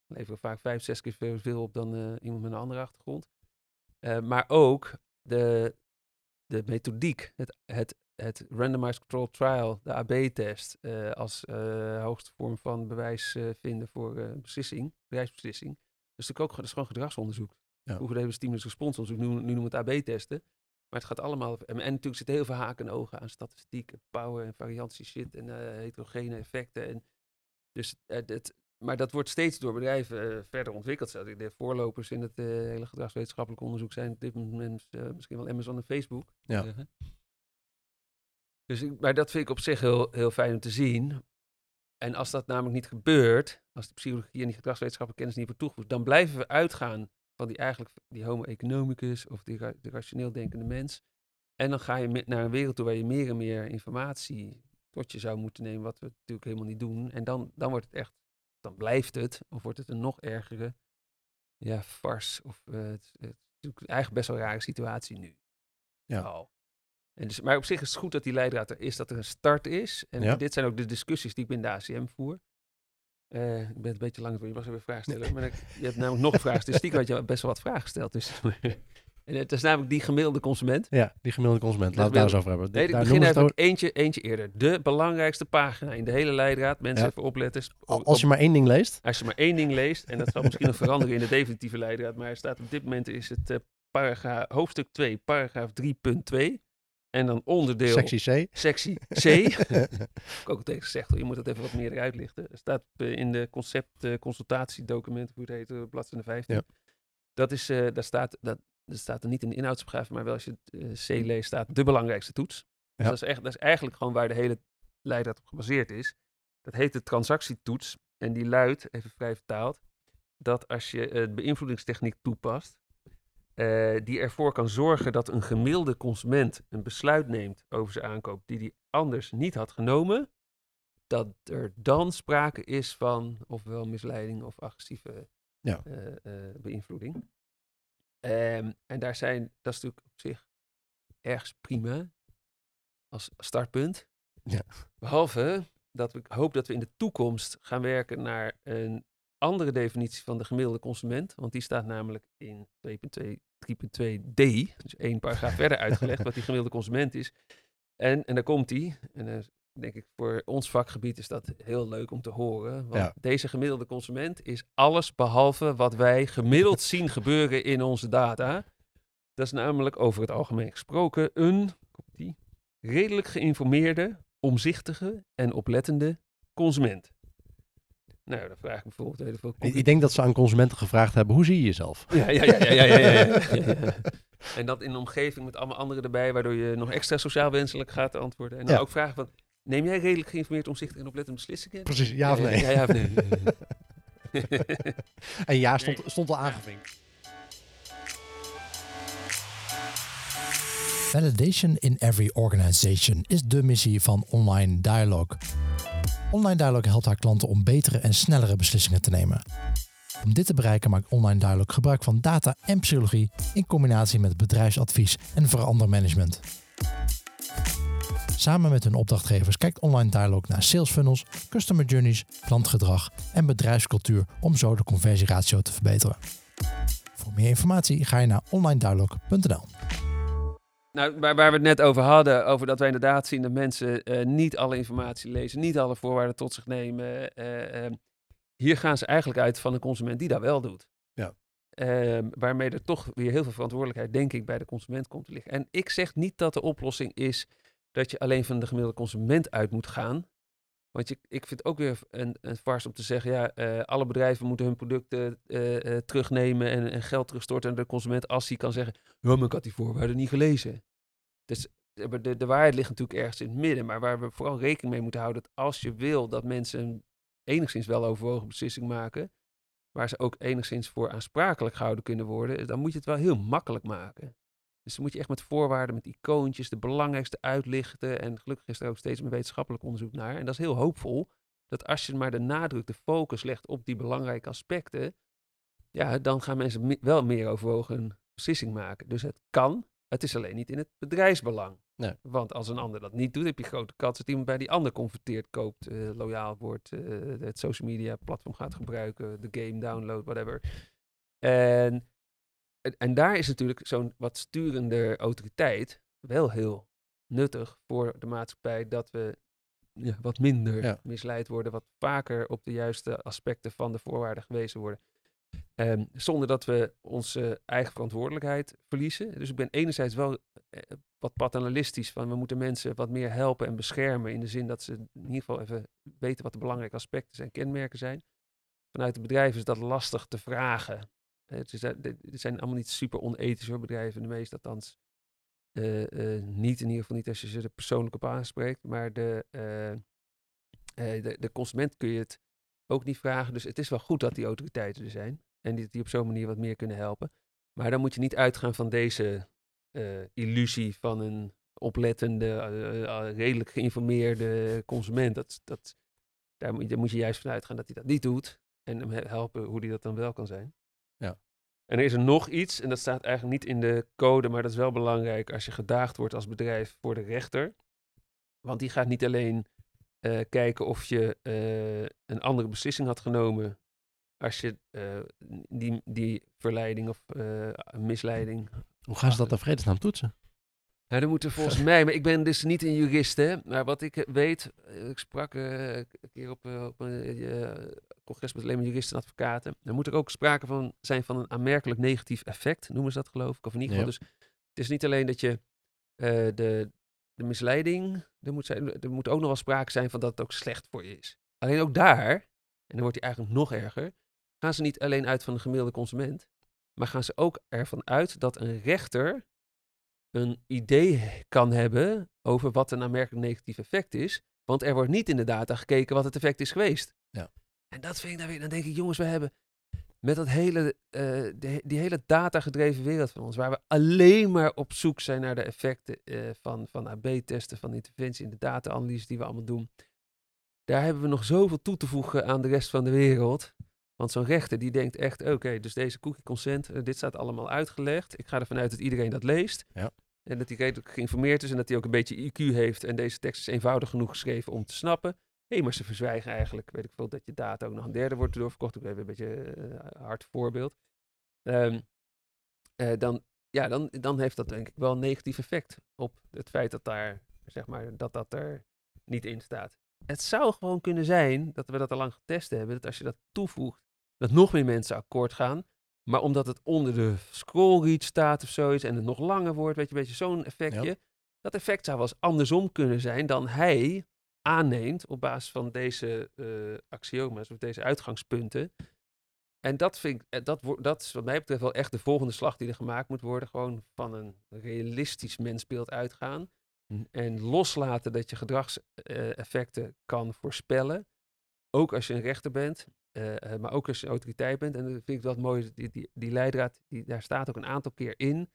Leveren vaak vijf, zes keer zoveel op dan eh, iemand met een andere achtergrond. Maar ook de, de methodiek, het, het, het randomized control trial, de AB-test, eh, als eh, hoogste vorm van bewijs eh, vinden voor beslissing, bedrijfsbeslissing. Dat is natuurlijk ook dat is gewoon gedragsonderzoek. Ja. Vroeger deden we stimulus-responsonderzoek, nu, nu noemen we het AB-testen. Maar het gaat allemaal, en, en natuurlijk zitten heel veel haken en ogen aan statistiek, en power en variantie shit en heterogene effecten. En dus het, maar dat wordt steeds door bedrijven verder ontwikkeld. De voorlopers in het hele gedragswetenschappelijk onderzoek zijn op dit moment misschien wel Amazon en Facebook. Ja. Dus ik, maar dat vind ik op zich heel, heel fijn om te zien. En als dat namelijk niet gebeurt, als de psychologie en die gedragswetenschappelijke kennis niet wordt toegevoegd, dan blijven we uitgaan van die eigenlijk die homo economicus of die, ra- de rationeel denkende mens. En dan ga je naar een wereld toe waar je meer en meer informatie tot je zou moeten nemen, wat we natuurlijk helemaal niet doen. En dan, dan wordt het echt, dan blijft het, of wordt het een nog ergere, ja, farce. Of eh, het, het is natuurlijk eigenlijk best wel een rare situatie nu. Ja. En dus, maar op zich is het goed dat die leidraad er is, dat er een start is. En Ja. dit zijn ook de discussies die ik binnen de ACM voer. Eh, ik ben een beetje lang je was even vragen stellen. Maar ik- je hebt namelijk nog vraag. Dus stiekem had je best wel wat vragen gesteld. Dus. en het is namelijk die gemiddelde consument. Ja, die gemiddelde consument. Laten we daar eens over hebben. Nee, ik Daar begin even eentje, eentje eerder. De belangrijkste pagina in de hele leidraad. Mensen Ja. even opletten. Op- Als je maar één ding leest. als je maar één ding leest, en dat zal misschien nog veranderen in de definitieve leidraad, maar er staat op dit moment is het eh, paragraaf, hoofdstuk 2, paragraaf 3.2. En dan onderdeel Sectie C. sectie C. ik ook tegen gezegd, je moet het even wat meer uitlichten. Er staat eh, in de concept eh, consultatiedocument, hoe het heet, eh, bladzijde 15. Ja. Dat is, daar staat, dat, dat staat er niet in de inhoudsopgave, maar wel als je C leest, staat de belangrijkste toets. Dus dat, is echt, dat is eigenlijk gewoon waar de hele leidraad op gebaseerd is. Dat heet de transactietoets. En die luidt, even vrij vertaald, dat als je eh, beïnvloedingstechniek toepast, eh, die ervoor kan zorgen dat een gemiddelde consument een besluit neemt over zijn aankoop die hij anders niet had genomen, dat er dan sprake is van ofwel misleiding of agressieve Ja. eh, eh, beïnvloeding. Ehm, en daar zijn, dat is natuurlijk op zich ergens prima als startpunt. Ja. Behalve dat ik hoop dat we in de toekomst gaan werken naar een andere definitie van de gemiddelde consument. Want die staat namelijk in 2.2 3.2d, dus één paragraaf verder uitgelegd wat die gemiddelde consument is. En, en daar komt die. En denk ik voor ons vakgebied is dat heel leuk om te horen. Want Ja. deze gemiddelde consument is alles behalve wat wij gemiddeld zien gebeuren in onze data. Dat is namelijk over het algemeen gesproken een die, redelijk geïnformeerde, omzichtige en oplettende consument. Nou, dat vraag ik bijvoorbeeld even... Ik, ik denk dat ze aan consumenten gevraagd hebben, hoe zie je jezelf? Ja, ja, ja, ja, ja, ja, ja. En dat in een omgeving met allemaal anderen erbij, waardoor je nog extra sociaal wenselijk gaat antwoorden. En dan ook vragen, van, neem jij redelijk geïnformeerd, omzichtig en oplettend beslissingen? Precies, ja of eh, nee? Ja, of nee. en ja stond, stond al aangevinkt. Validation in every organization is de missie van Online Dialogue. Online Dialogue helpt haar klanten om betere en snellere beslissingen te nemen. Om dit te bereiken maakt Online Dialog gebruik van data en psychologie in combinatie met bedrijfsadvies en verandermanagement. Samen met hun opdrachtgevers kijkt Online Dialog naar sales funnels, customer journeys, klantgedrag en bedrijfscultuur om zo de conversieratio te verbeteren. Voor meer informatie ga je naar onlinedialog.nl. Nou, waar, waar, we het net over hadden, over dat wij inderdaad zien dat mensen uh, niet alle informatie lezen, niet alle voorwaarden tot zich nemen. Uh, uh, hier gaan ze eigenlijk uit van een consument die dat wel doet. Ja. Ehm, waarmee er toch weer heel veel verantwoordelijkheid, denk ik, bij de consument komt te liggen. En ik zeg niet dat de oplossing is dat je alleen van de gemiddelde consument uit moet gaan. Want je, ik vind ook weer een, een farce om te zeggen, ja, uh, alle bedrijven moeten hun producten uh, uh, terugnemen en, en, geld terugstorten aan de consument als hij kan zeggen, ja, maar ik had die voorwaarden niet gelezen. Dus de, de, de, waarheid ligt natuurlijk ergens in het midden, maar waar we vooral rekening mee moeten houden, dat als je wil dat mensen een enigszins wel overwogen beslissing maken, waar ze ook enigszins voor aansprakelijk gehouden kunnen worden, dan moet je het wel heel makkelijk maken. Dus dan moet je echt met voorwaarden, met icoontjes, de belangrijkste uitlichten. En gelukkig is er ook steeds meer wetenschappelijk onderzoek naar. En dat is heel hoopvol. Dat als je maar de nadruk, de focus legt op die belangrijke aspecten. Ja, dan gaan mensen wel meer overwogen beslissing maken. Dus het kan. Het is alleen niet in het bedrijfsbelang. Nee. Want als een ander dat niet doet, heb je grote kans dat iemand bij die ander converteert, koopt, uh, loyaal wordt, uh, het social media platform gaat gebruiken, de game download, whatever. En en daar is natuurlijk zo'n wat sturende autoriteit wel heel nuttig voor de maatschappij dat we ja, wat minder ja. misleid worden, wat vaker op de juiste aspecten van de voorwaarden gewezen worden. Um, zonder dat we onze eigen verantwoordelijkheid verliezen. Dus ik ben enerzijds wel eh, wat paternalistisch van we moeten mensen wat meer helpen en beschermen in de zin dat ze in ieder geval even weten wat de belangrijke aspecten zijn, kenmerken zijn. Vanuit de bedrijven is dat lastig te vragen. Het, is, het zijn allemaal niet super onethische hoor, bedrijven, de meeste althans. Uh, niet in ieder geval niet als je ze er persoonlijk op aanspreekt, maar de, de, de, consument kun je het ook niet vragen. Dus het is wel goed dat die autoriteiten er zijn en die, die op zo'n manier wat meer kunnen helpen. Maar dan moet je niet uitgaan van deze illusie van een oplettende, redelijk geïnformeerde consument. Dat, dat, daar, moet, daar moet je juist van uitgaan dat hij dat niet doet en hem helpen hoe hij dat dan wel kan zijn. Ja. En er is er nog iets, en dat staat eigenlijk niet in de code, maar dat is wel belangrijk als je gedaagd wordt als bedrijf voor de rechter. Want die gaat niet alleen uh, kijken of je uh, een andere beslissing had genomen als je uh, die, die verleiding of misleiding. Hoe gaan ze dat dan vredesnaam toetsen? Ja, dan moeten volgens mij, maar ik ben dus niet een jurist, hè. Maar wat ik weet, ik sprak uh, een keer op, op een congres met alleen maar juristen en advocaten. Dan moet er ook sprake van zijn van een aanmerkelijk negatief effect, noemen ze dat geloof ik. Of in ieder geval, ja. dus het is niet alleen dat je de, de misleiding, er moet, zijn, er moet ook nog wel sprake zijn van dat het ook slecht voor je is. Alleen ook daar, en dan wordt hij eigenlijk nog erger, gaan ze niet alleen uit van de gemiddelde consument, maar gaan ze ook ervan uit dat een rechter een idee kan hebben over wat een aanmerkelijk negatief effect is. Want er wordt niet in de data gekeken wat het effect is geweest. Ja. En dat vind ik dan weer, dan denk ik, jongens, we hebben met dat hele, uh, de, die hele datagedreven wereld van ons, waar we alleen maar op zoek zijn naar de effecten uh, van, van AB-testen, van interventie in de data-analyse die we allemaal doen. Daar hebben we nog zoveel toe te voegen aan de rest van de wereld. Want zo'n rechter die denkt echt, oké, okay, dus deze cookie consent, uh, dit staat allemaal uitgelegd. Ik ga ervan uit dat iedereen dat leest. Ja. En dat hij redelijk geïnformeerd is en dat hij ook een beetje IQ heeft. En deze tekst is eenvoudig genoeg geschreven om te snappen. Hé, hey, maar ze verzwijgen eigenlijk, weet ik veel, dat je data ook nog een derde wordt doorverkocht. Ik even een beetje een uh, hard voorbeeld. Um, uh, dan, ja, dan, dan heeft dat denk ik wel een negatief effect op het feit dat daar, zeg maar, dat dat er niet in staat. Het zou gewoon kunnen zijn, dat we dat al lang getest hebben, dat als je dat toevoegt, dat nog meer mensen akkoord gaan. Maar omdat het onder de scroll reach staat of zoiets en het nog langer wordt, weet je, een beetje zo'n effectje. Ja. Dat effect zou wel eens andersom kunnen zijn dan hij aanneemt op basis van deze uh, axioma's of deze uitgangspunten. En dat, vind ik, dat, dat is wat mij betreft wel echt de volgende slag die er gemaakt moet worden. Gewoon van een realistisch mensbeeld uitgaan. Hm. En loslaten dat je gedragseffecten uh, kan voorspellen. Ook als je een rechter bent. Uh, maar ook als je autoriteit bent. En dat vind ik dat mooi, die, die, die leidraad, die, daar staat ook een aantal keer in.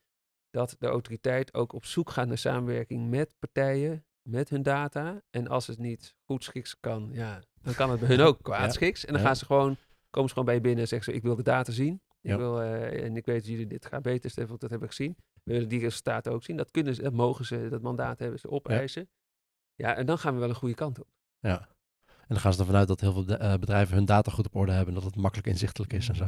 Dat de autoriteit ook op zoek gaat naar samenwerking met partijen, met hun data. En als het niet goed schiks kan, ja, dan kan het bij hun ook kwaadschiks. En dan Ja. gaan ze gewoon komen ze gewoon bij je binnen en zeggen ze, ik wil de data zien. Ik wil, eh, en ik weet dat jullie dit gaan beter stellen, want dat hebben we gezien. We willen die resultaten ook zien. Dat kunnen ze, dat mogen ze, dat mandaat hebben ze opeisen. Ja. en dan gaan we wel een goede kant op. Ja. En dan gaan ze ervan uit dat heel veel eh, bedrijven hun data goed op orde hebben. En dat het makkelijk inzichtelijk is en zo.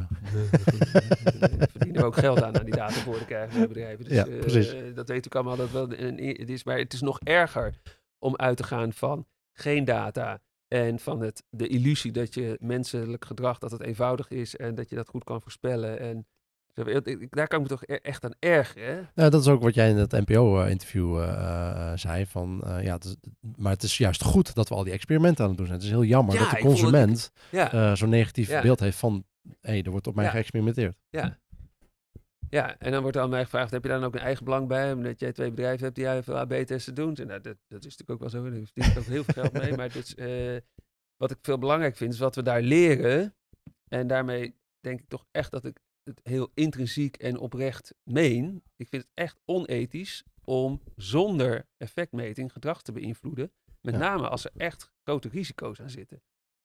Verdienen we ook geld aan, aan die data voor te krijgen bij bedrijven. Dus, Ja, eh, precies. eh, dat weet ik allemaal dat wel een, het is. Maar het is nog erger om uit te gaan van geen data en van het, de illusie dat je menselijk gedrag, dat het eenvoudig is en dat je dat goed kan voorspellen. En daar kan ik me toch e- echt aan ergeren. Hè? Nou, dat is ook wat jij in het NPO-interview eh, zei. Van, eh, ja, het is, maar het is juist goed dat we al die experimenten aan het doen zijn. Het is heel jammer Ja, dat de consument Ja. eh, zo'n negatief Ja. beeld heeft van... hé, hey, er wordt op mij geëxperimenteerd. Ja. Ja, en dan wordt er aan mij gevraagd, heb je daar dan ook een eigen belang bij? Omdat jij twee bedrijven hebt die jij veel AB-testen doen. En nou, dat, dat is natuurlijk ook wel zo. Daar verdien ik ook heel veel geld mee. Maar eh, wat ik veel belangrijk vind, is wat we daar leren. En daarmee denk ik toch echt dat ik het heel intrinsiek en oprecht meen. Ik vind het echt onethisch om zonder effectmeting gedrag te beïnvloeden. Met Ja. name als er echt grote risico's aan zitten.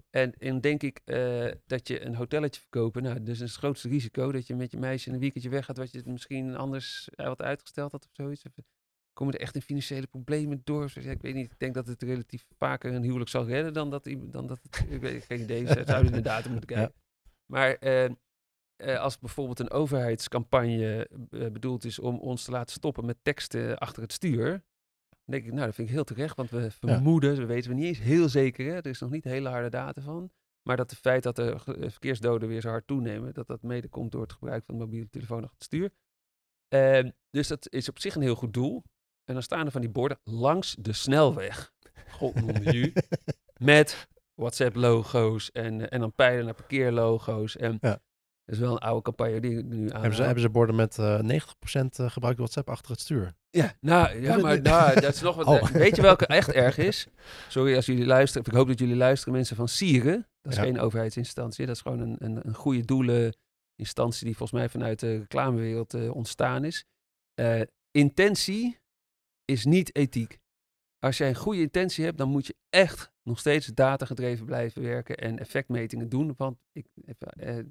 En, en denk ik eh, dat je een hotelletje verkopen, nou, dus is het grootste risico dat je met je meisje een weekendje weggaat, wat je het misschien anders eh, wat uitgesteld had of zoiets. Of, Komen er echt in financiële problemen door? Ja, ik weet niet, ik denk dat het relatief vaker een huwelijk zal redden dan dat, iemand- dan dat het, ik weet geen idee, zouden inderdaad moeten kijken. Maar eh, eh, als bijvoorbeeld een overheidscampagne eh, bedoeld is om ons te laten stoppen met teksten achter het stuur, dan denk ik, nou, dat vind ik heel terecht, want we vermoeden, we weten we niet eens heel zeker, hè, er is nog niet hele harde data van, maar dat het feit dat de eh, verkeersdoden weer zo hard toenemen, dat dat mede komt door het gebruik van de mobiele telefoon achter het stuur. Ehm, dus dat is op zich een heel goed doel. En dan staan er van die borden langs de snelweg. God je. Met WhatsApp-logo's en, en dan pijlen naar parkeerlogo's. En Ja. Dat is wel een oude campagne die ik nu aan. Hebben ze, hebben ze borden met eh 90% eh, gebruikt WhatsApp achter het stuur? Ja, nou, ja, maar nou, dat is nog wat. Oh. Weet je welke echt erg is? Sorry als jullie luisteren. Ik hoop dat jullie luisteren, mensen van Sieren. Dat is Ja. geen overheidsinstantie. Dat is gewoon een, een, een goede doeleninstantie die volgens mij vanuit de reclamewereld eh, ontstaan is. Eh, intentie is niet ethiek. Als jij een goede intentie hebt, dan moet je echt nog steeds datagedreven blijven werken en effectmetingen doen. Want ik, even, eh,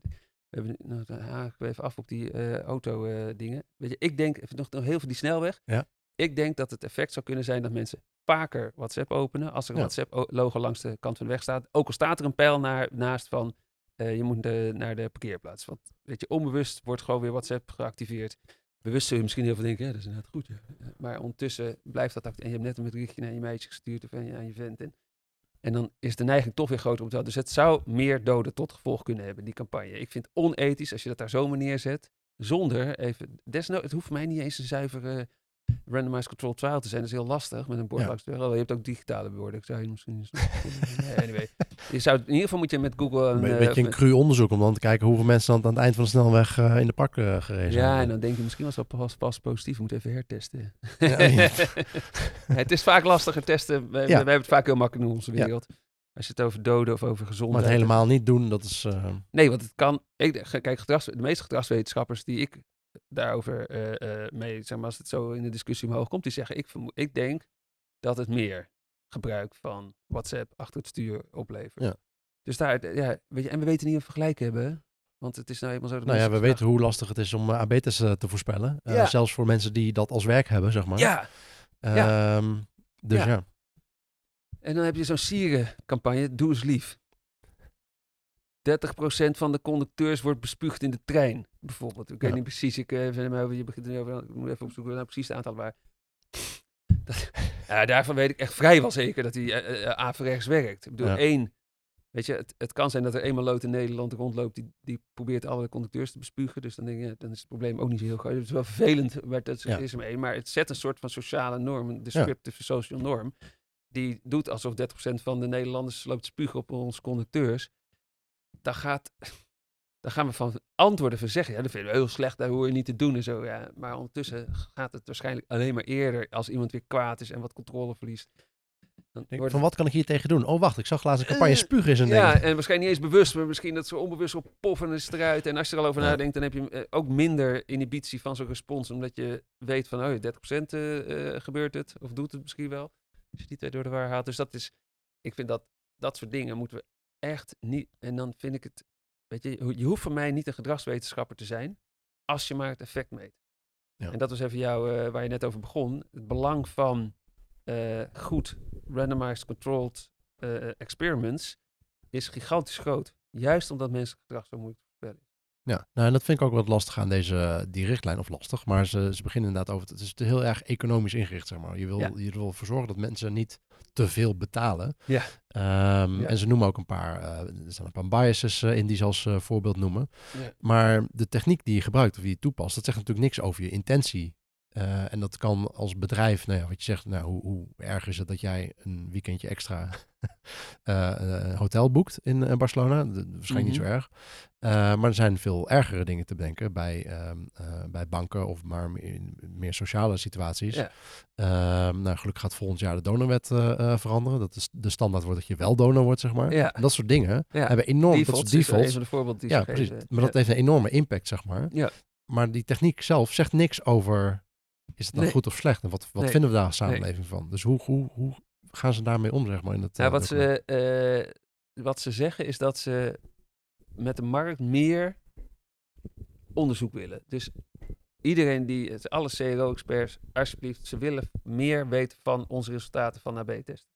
we hebben, nou, dan haak ik even af op die eh, auto-dingen. Weet je, ik denk, nog, nog heel veel die snelweg. Ja. Ik denk dat het effect zou kunnen zijn dat mensen vaker WhatsApp openen. Als er een Ja. WhatsApp-logo langs de kant van de weg staat. Ook al staat er een pijl naar, naast van eh, je moet de- naar de parkeerplaats. Want weet je, onbewust wordt gewoon weer WhatsApp geactiveerd. Bewust zul je misschien heel veel denken, ja, dat is inderdaad goed. Ja. Eh, Maar ondertussen blijft dat actief. En je hebt net een berichtje naar je meisje gestuurd of aan je, aan je vent. En, en dan is de neiging toch weer groter om te. Dus het zou meer doden tot gevolg kunnen hebben, die campagne. Ik vind het onethisch als je dat daar zomaar neerzet. Zonder even, desnoods, het hoeft mij niet eens een zuivere randomized control trial te zijn. Dat is heel lastig met een Ja. Oh, je hebt ook digitale borden. Ik zou je misschien eens nee, anyway. Je zou, in ieder geval moet je met Google... Een Een, eh, beetje een cru onderzoek om dan te kijken hoeveel mensen dan aan het eind van de snelweg eh, in de pak eh, gereden zijn. Ja, en dan denk je misschien was dat pas, pas positief. We moeten even hertesten. Ja, ja. het is vaak lastiger testen. We, hebben het vaak heel makkelijk in onze wereld. Als je het over doden of over Maar gezondheid... het helemaal niet doen, dat is... eh, Nee, want het kan... Ik, kijk, gedrags, de meeste gedragswetenschappers die ik daarover eh, eh, mee... Zeg maar, als het zo in de discussie omhoog komt, die zeggen... Ik, ik denk dat het meer gebruik van WhatsApp achter het stuur oplevert. Ja. Dus daar... Ja, weet je, en we weten niet of we gelijk hebben. Want het is nou eenmaal zo... dat nou ja, we weten hoe lastig het is om uh, AB-tests uh, te voorspellen. Ja. Zelfs voor mensen die dat als werk hebben, zeg maar. Ja, Ehm, dus Ja. ja. En dan heb je zo'n sierencampagne, doe eens lief. 30% van de conducteurs wordt bespuugd in de trein, bijvoorbeeld. Ik weet Ja. niet precies, ik, eh, je begint er nu over, ik moet even opzoeken naar precies het aantal, maar... Dat, ja, daarvan weet ik echt vrijwel zeker dat eh, eh, averechts werkt. Ik bedoel, Ja. één, weet je, het, het kan zijn dat er eenmaal lood in Nederland rondloopt die, die probeert alle conducteurs te bespugen. Dus dan denk je, dan is het probleem ook niet zo heel groot. Het is wel vervelend, maar dat Ja. is maar één. Maar het zet een soort van sociale norm, een descriptive social norm die doet alsof 30% van de Nederlanders loopt spugen op onze conducteurs. Dan, gaat, dan gaan we van antwoorden van zeggen. Ja, dat vinden we heel slecht, daar hoor je niet te doen en zo. Ja. Maar ondertussen gaat het waarschijnlijk alleen maar eerder als iemand weer kwaad is en wat controle verliest. Dan Denk, wordt van wat kan ik hier tegen doen? Oh, wacht, ik zag laatst een campagne Eh, spugen is een ja, ding. en waarschijnlijk niet eens bewust, maar misschien dat ze onbewust op poffen is eruit. En als je er al over Ja. nadenkt, dan heb je eh, ook minder inhibitie van zo'n respons. Omdat je weet van, oh, 30% eh, eh, gebeurt het, of doet het misschien wel. Als je die twee door de war haalt. Dus dat is, ik vind dat, dat soort dingen moeten we echt niet. En dan vind ik het weet je, je hoeft van mij niet een gedragswetenschapper te zijn als je maar het effect meet. Ja. En dat was even jou, eh, waar je net over begon. Het belang van eh, goed randomized controlled eh, experiments is gigantisch groot. Juist omdat mensen gedrag zo moeilijk te voorspellen is. Ja, nou, en dat vind ik ook wat lastig aan deze, die richtlijn, of lastig, maar ze, ze beginnen inderdaad over, het is heel erg economisch ingericht, zeg maar. Je wil, Ja. je wil ervoor zorgen dat mensen niet te veel betalen. Ja. Ehm, Ja. En ze noemen ook een paar, eh, er staan een paar biases eh, in die ze als eh, voorbeeld noemen. Ja. Maar de techniek die je gebruikt of die je toepast, dat zegt natuurlijk niks over je intentie. Eh, en dat kan als bedrijf, nou ja, wat je zegt, nou, hoe, hoe erg is het dat jij een weekendje extra eh, een hotel boekt in eh, Barcelona? Dat- Waarschijnlijk niet zo erg. Eh, maar er zijn veel ergere dingen te bedenken bij, ehm, eh, bij banken of maar in meer sociale situaties. Ja. Ehm, nou, gelukkig gaat volgend jaar de donorwet veranderen. Dat is de standaard wordt dat je wel donor wordt, zeg maar. Ja. En dat soort dingen Ja. hebben enorm, dat Defaults soort is defaults. voorbeelden die Ja, precies. Maar dat heeft een enorme impact, zeg maar. Ja. Maar die techniek zelf zegt niks over, is het Nee. goed of slecht? En wat, wat Nee. vinden we daar als samenleving van? Dus hoe, hoe, hoe gaan ze daarmee om, zeg maar? In het, Nou, eh, wat, document? ze, eh, wat ze zeggen is dat ze met de markt meer onderzoek willen. Dus iedereen die, het- alle CRO-experts, alsjeblieft, ze willen meer weten van onze resultaten van AB-testen.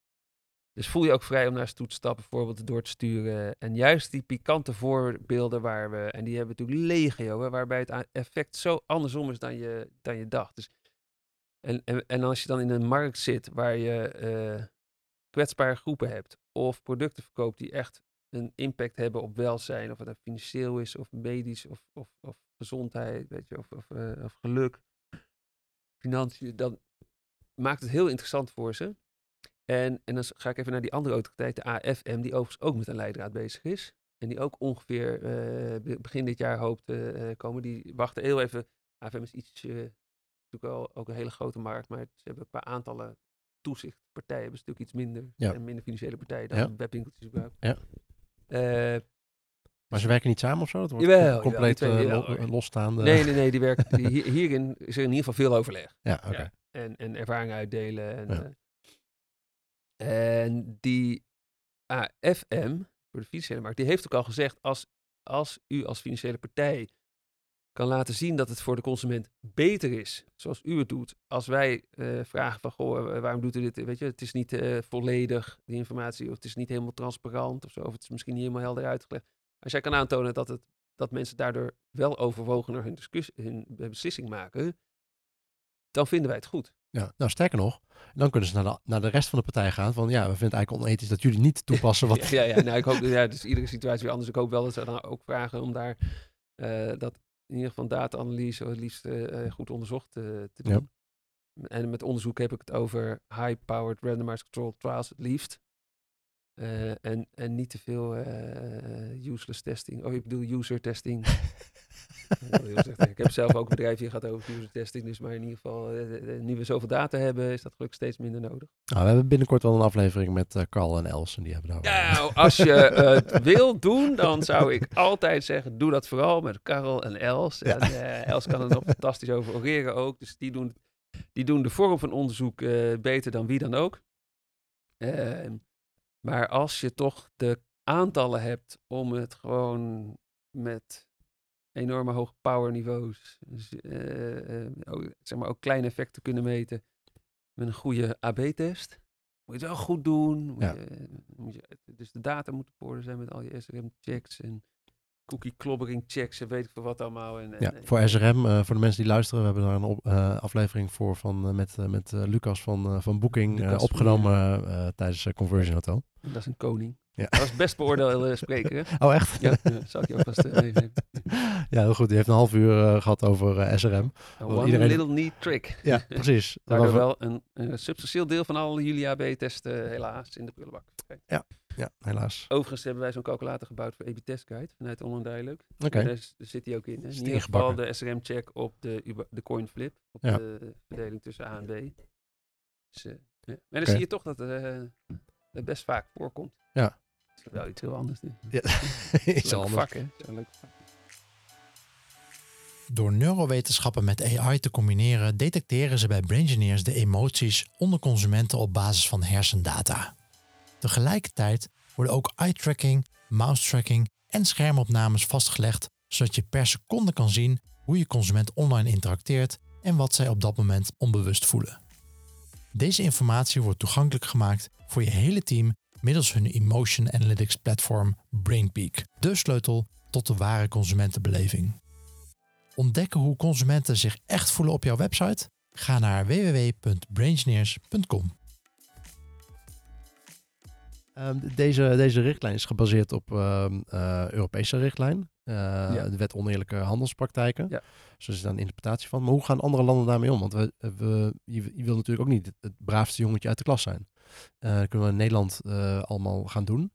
Dus voel je ook vrij om naar ze toe te stappen, bijvoorbeeld door te sturen. En juist die pikante voorbeelden waar we, en die hebben we natuurlijk legio, hè, waarbij het effect zo andersom is dan je, dan je dacht. Dus, en, en, als je dan in een markt zit waar je eh, kwetsbare groepen hebt, of producten verkoopt die echt een impact hebben op welzijn, of het nou financieel is, of medisch, of, of, of gezondheid, weet je, of, of, eh, of geluk, financiën, dan maakt het heel interessant voor ze. En, en dan ga ik even naar die andere autoriteit, de AFM, die overigens ook met een leidraad bezig is. En die ook ongeveer eh, be- begin dit jaar hoopt te komen. Die wachten heel even. AFM is iets, natuurlijk wel ook een hele grote markt, maar ze hebben qua aantallen toezichtpartijen hebben ze natuurlijk iets minder. Ja. En minder financiële partijen dan Ja. webwinkeltjes überhaupt. Ja. Eh, Maar ze werken niet samen of zo? Dat wordt Jawel, com- jawel, compleet twee- eh, lo- hoor. losstaande. nee, nee, nee, die werken, die, hierin is er in ieder geval veel overleg. Ja, oké. En, en ervaring uitdelen. En, Ja. eh, en die AFM, voor de financiële markt, die heeft ook al gezegd, als, als u als financiële partij kan laten zien dat het voor de consument beter is, zoals u het doet, als wij eh, vragen van, goh, eh, waarom doet u dit? Weet je, het is niet eh, volledig, die informatie, of het is niet helemaal transparant of zo, of het is misschien niet helemaal helder uitgelegd. Als jij kan aantonen dat, het, dat mensen daardoor wel overwogener hun, discussie, hun beslissing maken, dan vinden wij het goed. Ja, nou sterker nog, dan kunnen ze naar de, naar de rest van de partij gaan van ja, we vinden het eigenlijk onethisch dat jullie niet toepassen wat... Ja, ja, ja, nou, ik hoop, ja, dus iedere situatie weer anders. Ik hoop wel dat ze dan ook vragen om daar dat in ieder geval data-analyse het liefst eh, eh, goed onderzocht eh, te Ja. doen. En met onderzoek heb ik het over high-powered randomized controlled trials het liefst. En, en niet te veel useless testing. Oh, ik bedoel user testing. Eh, ik heb zelf ook een bedrijf hier gehad over user testing. Dus maar in ieder geval, eh, eh, nu we zoveel data hebben, is dat gelukkig steeds minder nodig. Nou, we hebben binnenkort wel een aflevering met eh, Carl en Els en die hebben daar... Nou, als je het wil doen, dan zou ik altijd zeggen, doe dat vooral met Karel en Els. Ja. En eh, Els kan er nog fantastisch over oreren ook. Dus die doen, die doen de vorm van onderzoek eh, beter dan wie dan ook. Ehm, maar als je toch de aantallen hebt om het gewoon met enorme hoge powerniveaus, dus, eh, eh, ook, zeg maar ook kleine effecten te kunnen meten met een goede AB-test, moet je het wel goed doen. Moet Ja. je, moet je, dus de data moet op orde zijn met al je SRM-checks en cookie-klobbering-checks en weet ik veel wat allemaal. En, en- Ja, voor SRM, eh, voor de mensen die luisteren, we hebben daar een op- aflevering voor van, met, met Lucas van, van Booking Lucas, opgenomen tijdens Conversion Hotel. dat is een koning. Ja. Dat was best beoordeelde spreker. hè? Oh, echt? Ja, ja, zal ik je ook vast eh, even ja, heel goed. Die heeft een half uur eh, gehad over eh, SRM. One iedereen- little neat trick. Ja, precies. Daardoor Waarvan- wel een, een substantieel deel van alle jullie AB-testen helaas in de prullenbak. Oké. Ja, helaas. Overigens hebben wij zo'n calculator gebouwd voor AB-test guide vanuit Online Dialog. Oké. Daar, zit die ook in. Hè? In ieder geval de SRM-check op de, de coin flip. Op Ja. de verdeling tussen A en B. Dus, ja. Maar dan zie je toch dat het best vaak voorkomt. Ja. Het is wel iets heel anders. Dit. Ja, Het is iets een anders. vak, hè? Leuk vak. Door neurowetenschappen met AI te combineren, detecteren ze bij Braingineers de emoties onder consumenten op basis van hersendata. Tegelijkertijd worden ook eye-tracking, mouse-tracking en schermopnames vastgelegd, zodat je per seconde kan zien hoe je consument online interacteert en wat zij op dat moment onbewust voelen. Deze informatie wordt toegankelijk gemaakt voor je hele team middels hun Emotion Analytics platform BrainPeak, de sleutel tot de ware consumentenbeleving. Ontdekken hoe consumenten zich echt voelen op jouw website? Ga naar www.braingineers.com. Ehm, deze, deze richtlijn is gebaseerd op eh, Europese richtlijn. Eh, Ja. De wet oneerlijke handelspraktijken. Ja. Dus er is daar een interpretatie van. Maar hoe gaan andere landen daarmee om? Want we, we, je, je wil natuurlijk ook niet het, het braafste jongetje uit de klas zijn. Eh, dat kunnen we in Nederland eh, allemaal gaan doen.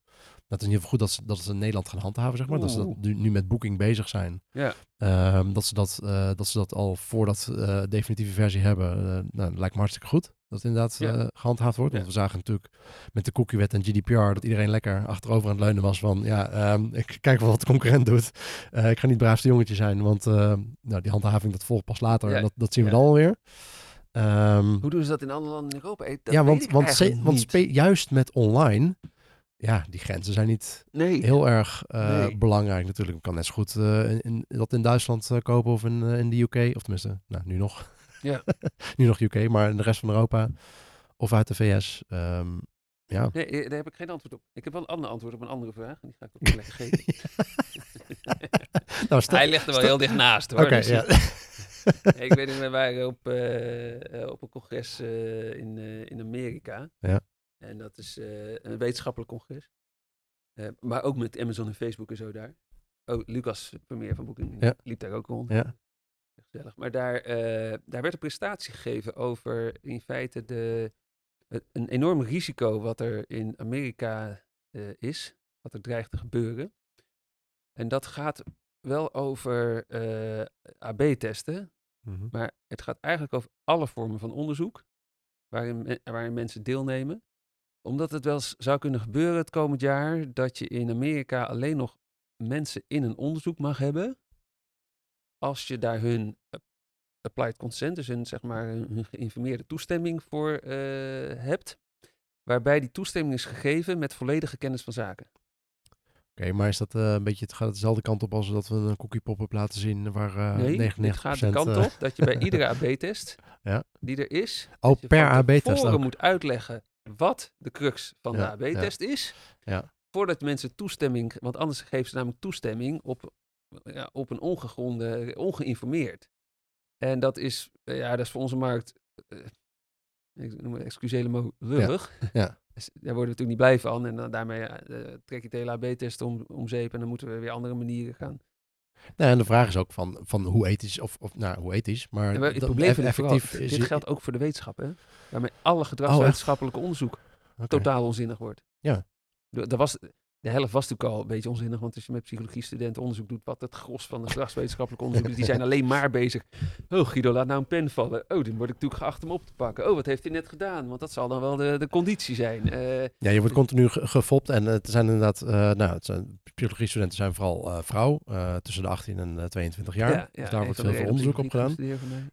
Dat is in ieder geval goed dat ze dat ze in Nederland gaan handhaven, zeg maar. Dat ze dat nu, nu met boeking bezig zijn. Ja. Ehm, dat, ze dat, eh, dat ze dat al voordat eh definitieve versie hebben. eh, nou, dat lijkt me hartstikke goed. Dat het inderdaad Ja. eh, gehandhaafd wordt. Ja. Want we zagen natuurlijk met de cookiewet en GDPR dat iedereen lekker achterover aan het leunen was van ja, ehm, ik kijk wel wat de concurrent doet. Eh, ik ga niet het braafste jongetje zijn, want eh, nou, die handhaving dat volgt pas later. Ja. En dat, dat zien we Ja. dan alweer. Ehm, Hoe doen ze dat in andere landen in Europa? Dat ja, weet want, ik want, juist met online, ja, die grenzen zijn niet Nee. heel erg eh, Nee. belangrijk natuurlijk. Ik kan net zo goed eh, in, in- dat in Duitsland kopen of in, in de UK. Of tenminste, nou, nu nog. Ja. nu nog UK, maar in de rest van Europa. Of uit de VS. ehm, ja. Nee, eh, daar heb ik geen antwoord op. Ik heb wel een ander antwoord op een andere vraag. Die ga ik ook lekker geven. nou, stel- Hij ligt er wel stel- heel dicht naast hoor. Oké, Dus, ja. eh, ik weet niet, we waren op, eh, op een congres in, in Amerika. Ja. En dat is een wetenschappelijk congres. Maar ook met Amazon en Facebook en zo daar. Oh, Lucas Vermeer van Booking Ja. liep daar ook rond. Ja. Gezellig. Maar daar, eh, daar werd een presentatie gegeven over in feite de, een enorm risico wat er in Amerika eh, is. Wat er dreigt te gebeuren. En dat gaat wel over eh, AB-testen. Mhm. Maar het gaat eigenlijk over alle vormen van onderzoek waarin, waarin mensen deelnemen. Omdat het wel eens zou kunnen gebeuren het komend jaar dat je in Amerika alleen nog mensen in een onderzoek mag hebben. Als je daar hun eh, applied consent, dus hun, zeg maar, hun geïnformeerde toestemming voor eh, hebt. Waarbij die toestemming is gegeven met volledige kennis van zaken. Oké, maar is dat eh, een beetje, het gaat dezelfde kant op als dat we een cookie pop-up laten zien waar eh nee, 99% het gaat de kant op dat je bij iedere AB-test Ja. die er is, Oh, per AB-test moet uitleggen wat de crux van Ja, de AB-test is. Ja. Voordat mensen toestemming, want anders geven ze namelijk toestemming op, ja, op een ongegronde, ongeïnformeerd. En dat is, eh, ja, dat is voor onze markt, eh, ik noem het excusele mo, lullig. ja. Dus Daar worden we natuurlijk niet blij van. En dan daarmee eh, trek je het hele AB-test om, om zeep en dan moeten we weer andere manieren gaan. Nee, en de vraag is ook van, van hoe ethisch, of, of nou, hoe ethisch, maar, het probleem effectief vooral, is- dit geldt ook voor de wetenschap, hè? Waarmee alle Oh, gedragswetenschappelijke onderzoek Oké. totaal onzinnig wordt. Ja. De, dat was, de helft was natuurlijk al een beetje onzinnig, want als je met psychologie-studenten onderzoek doet, wat het gros van de gedragswetenschappelijke onderzoek is, die zijn alleen maar bezig. Oh, Guido, laat nou een pen vallen. Oh, dan word ik natuurlijk geacht hem op te pakken. Oh, wat heeft hij net gedaan? Want dat zal dan wel de, de conditie zijn. Eh, Ja, je wordt continu ge- gefopt en het zijn inderdaad, eh nou, het zijn, psychologie-studenten zijn vooral eh, vrouw, tussen de 18 en eh, 22 jaar. dus daar wordt de veel, onderzoek op gedaan.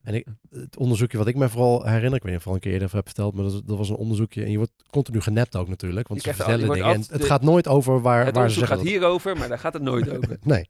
En ik, het onderzoekje wat ik me vooral herinner, ik weet niet of ik al een keer eerder heb verteld, maar dat, dat was een onderzoekje en je wordt continu genept ook natuurlijk, want Je ze vertellen dingen. En het de- gaat nooit over waar, Het waar ze zeggen gaat hierover, maar daar gaat het nooit over. Nee.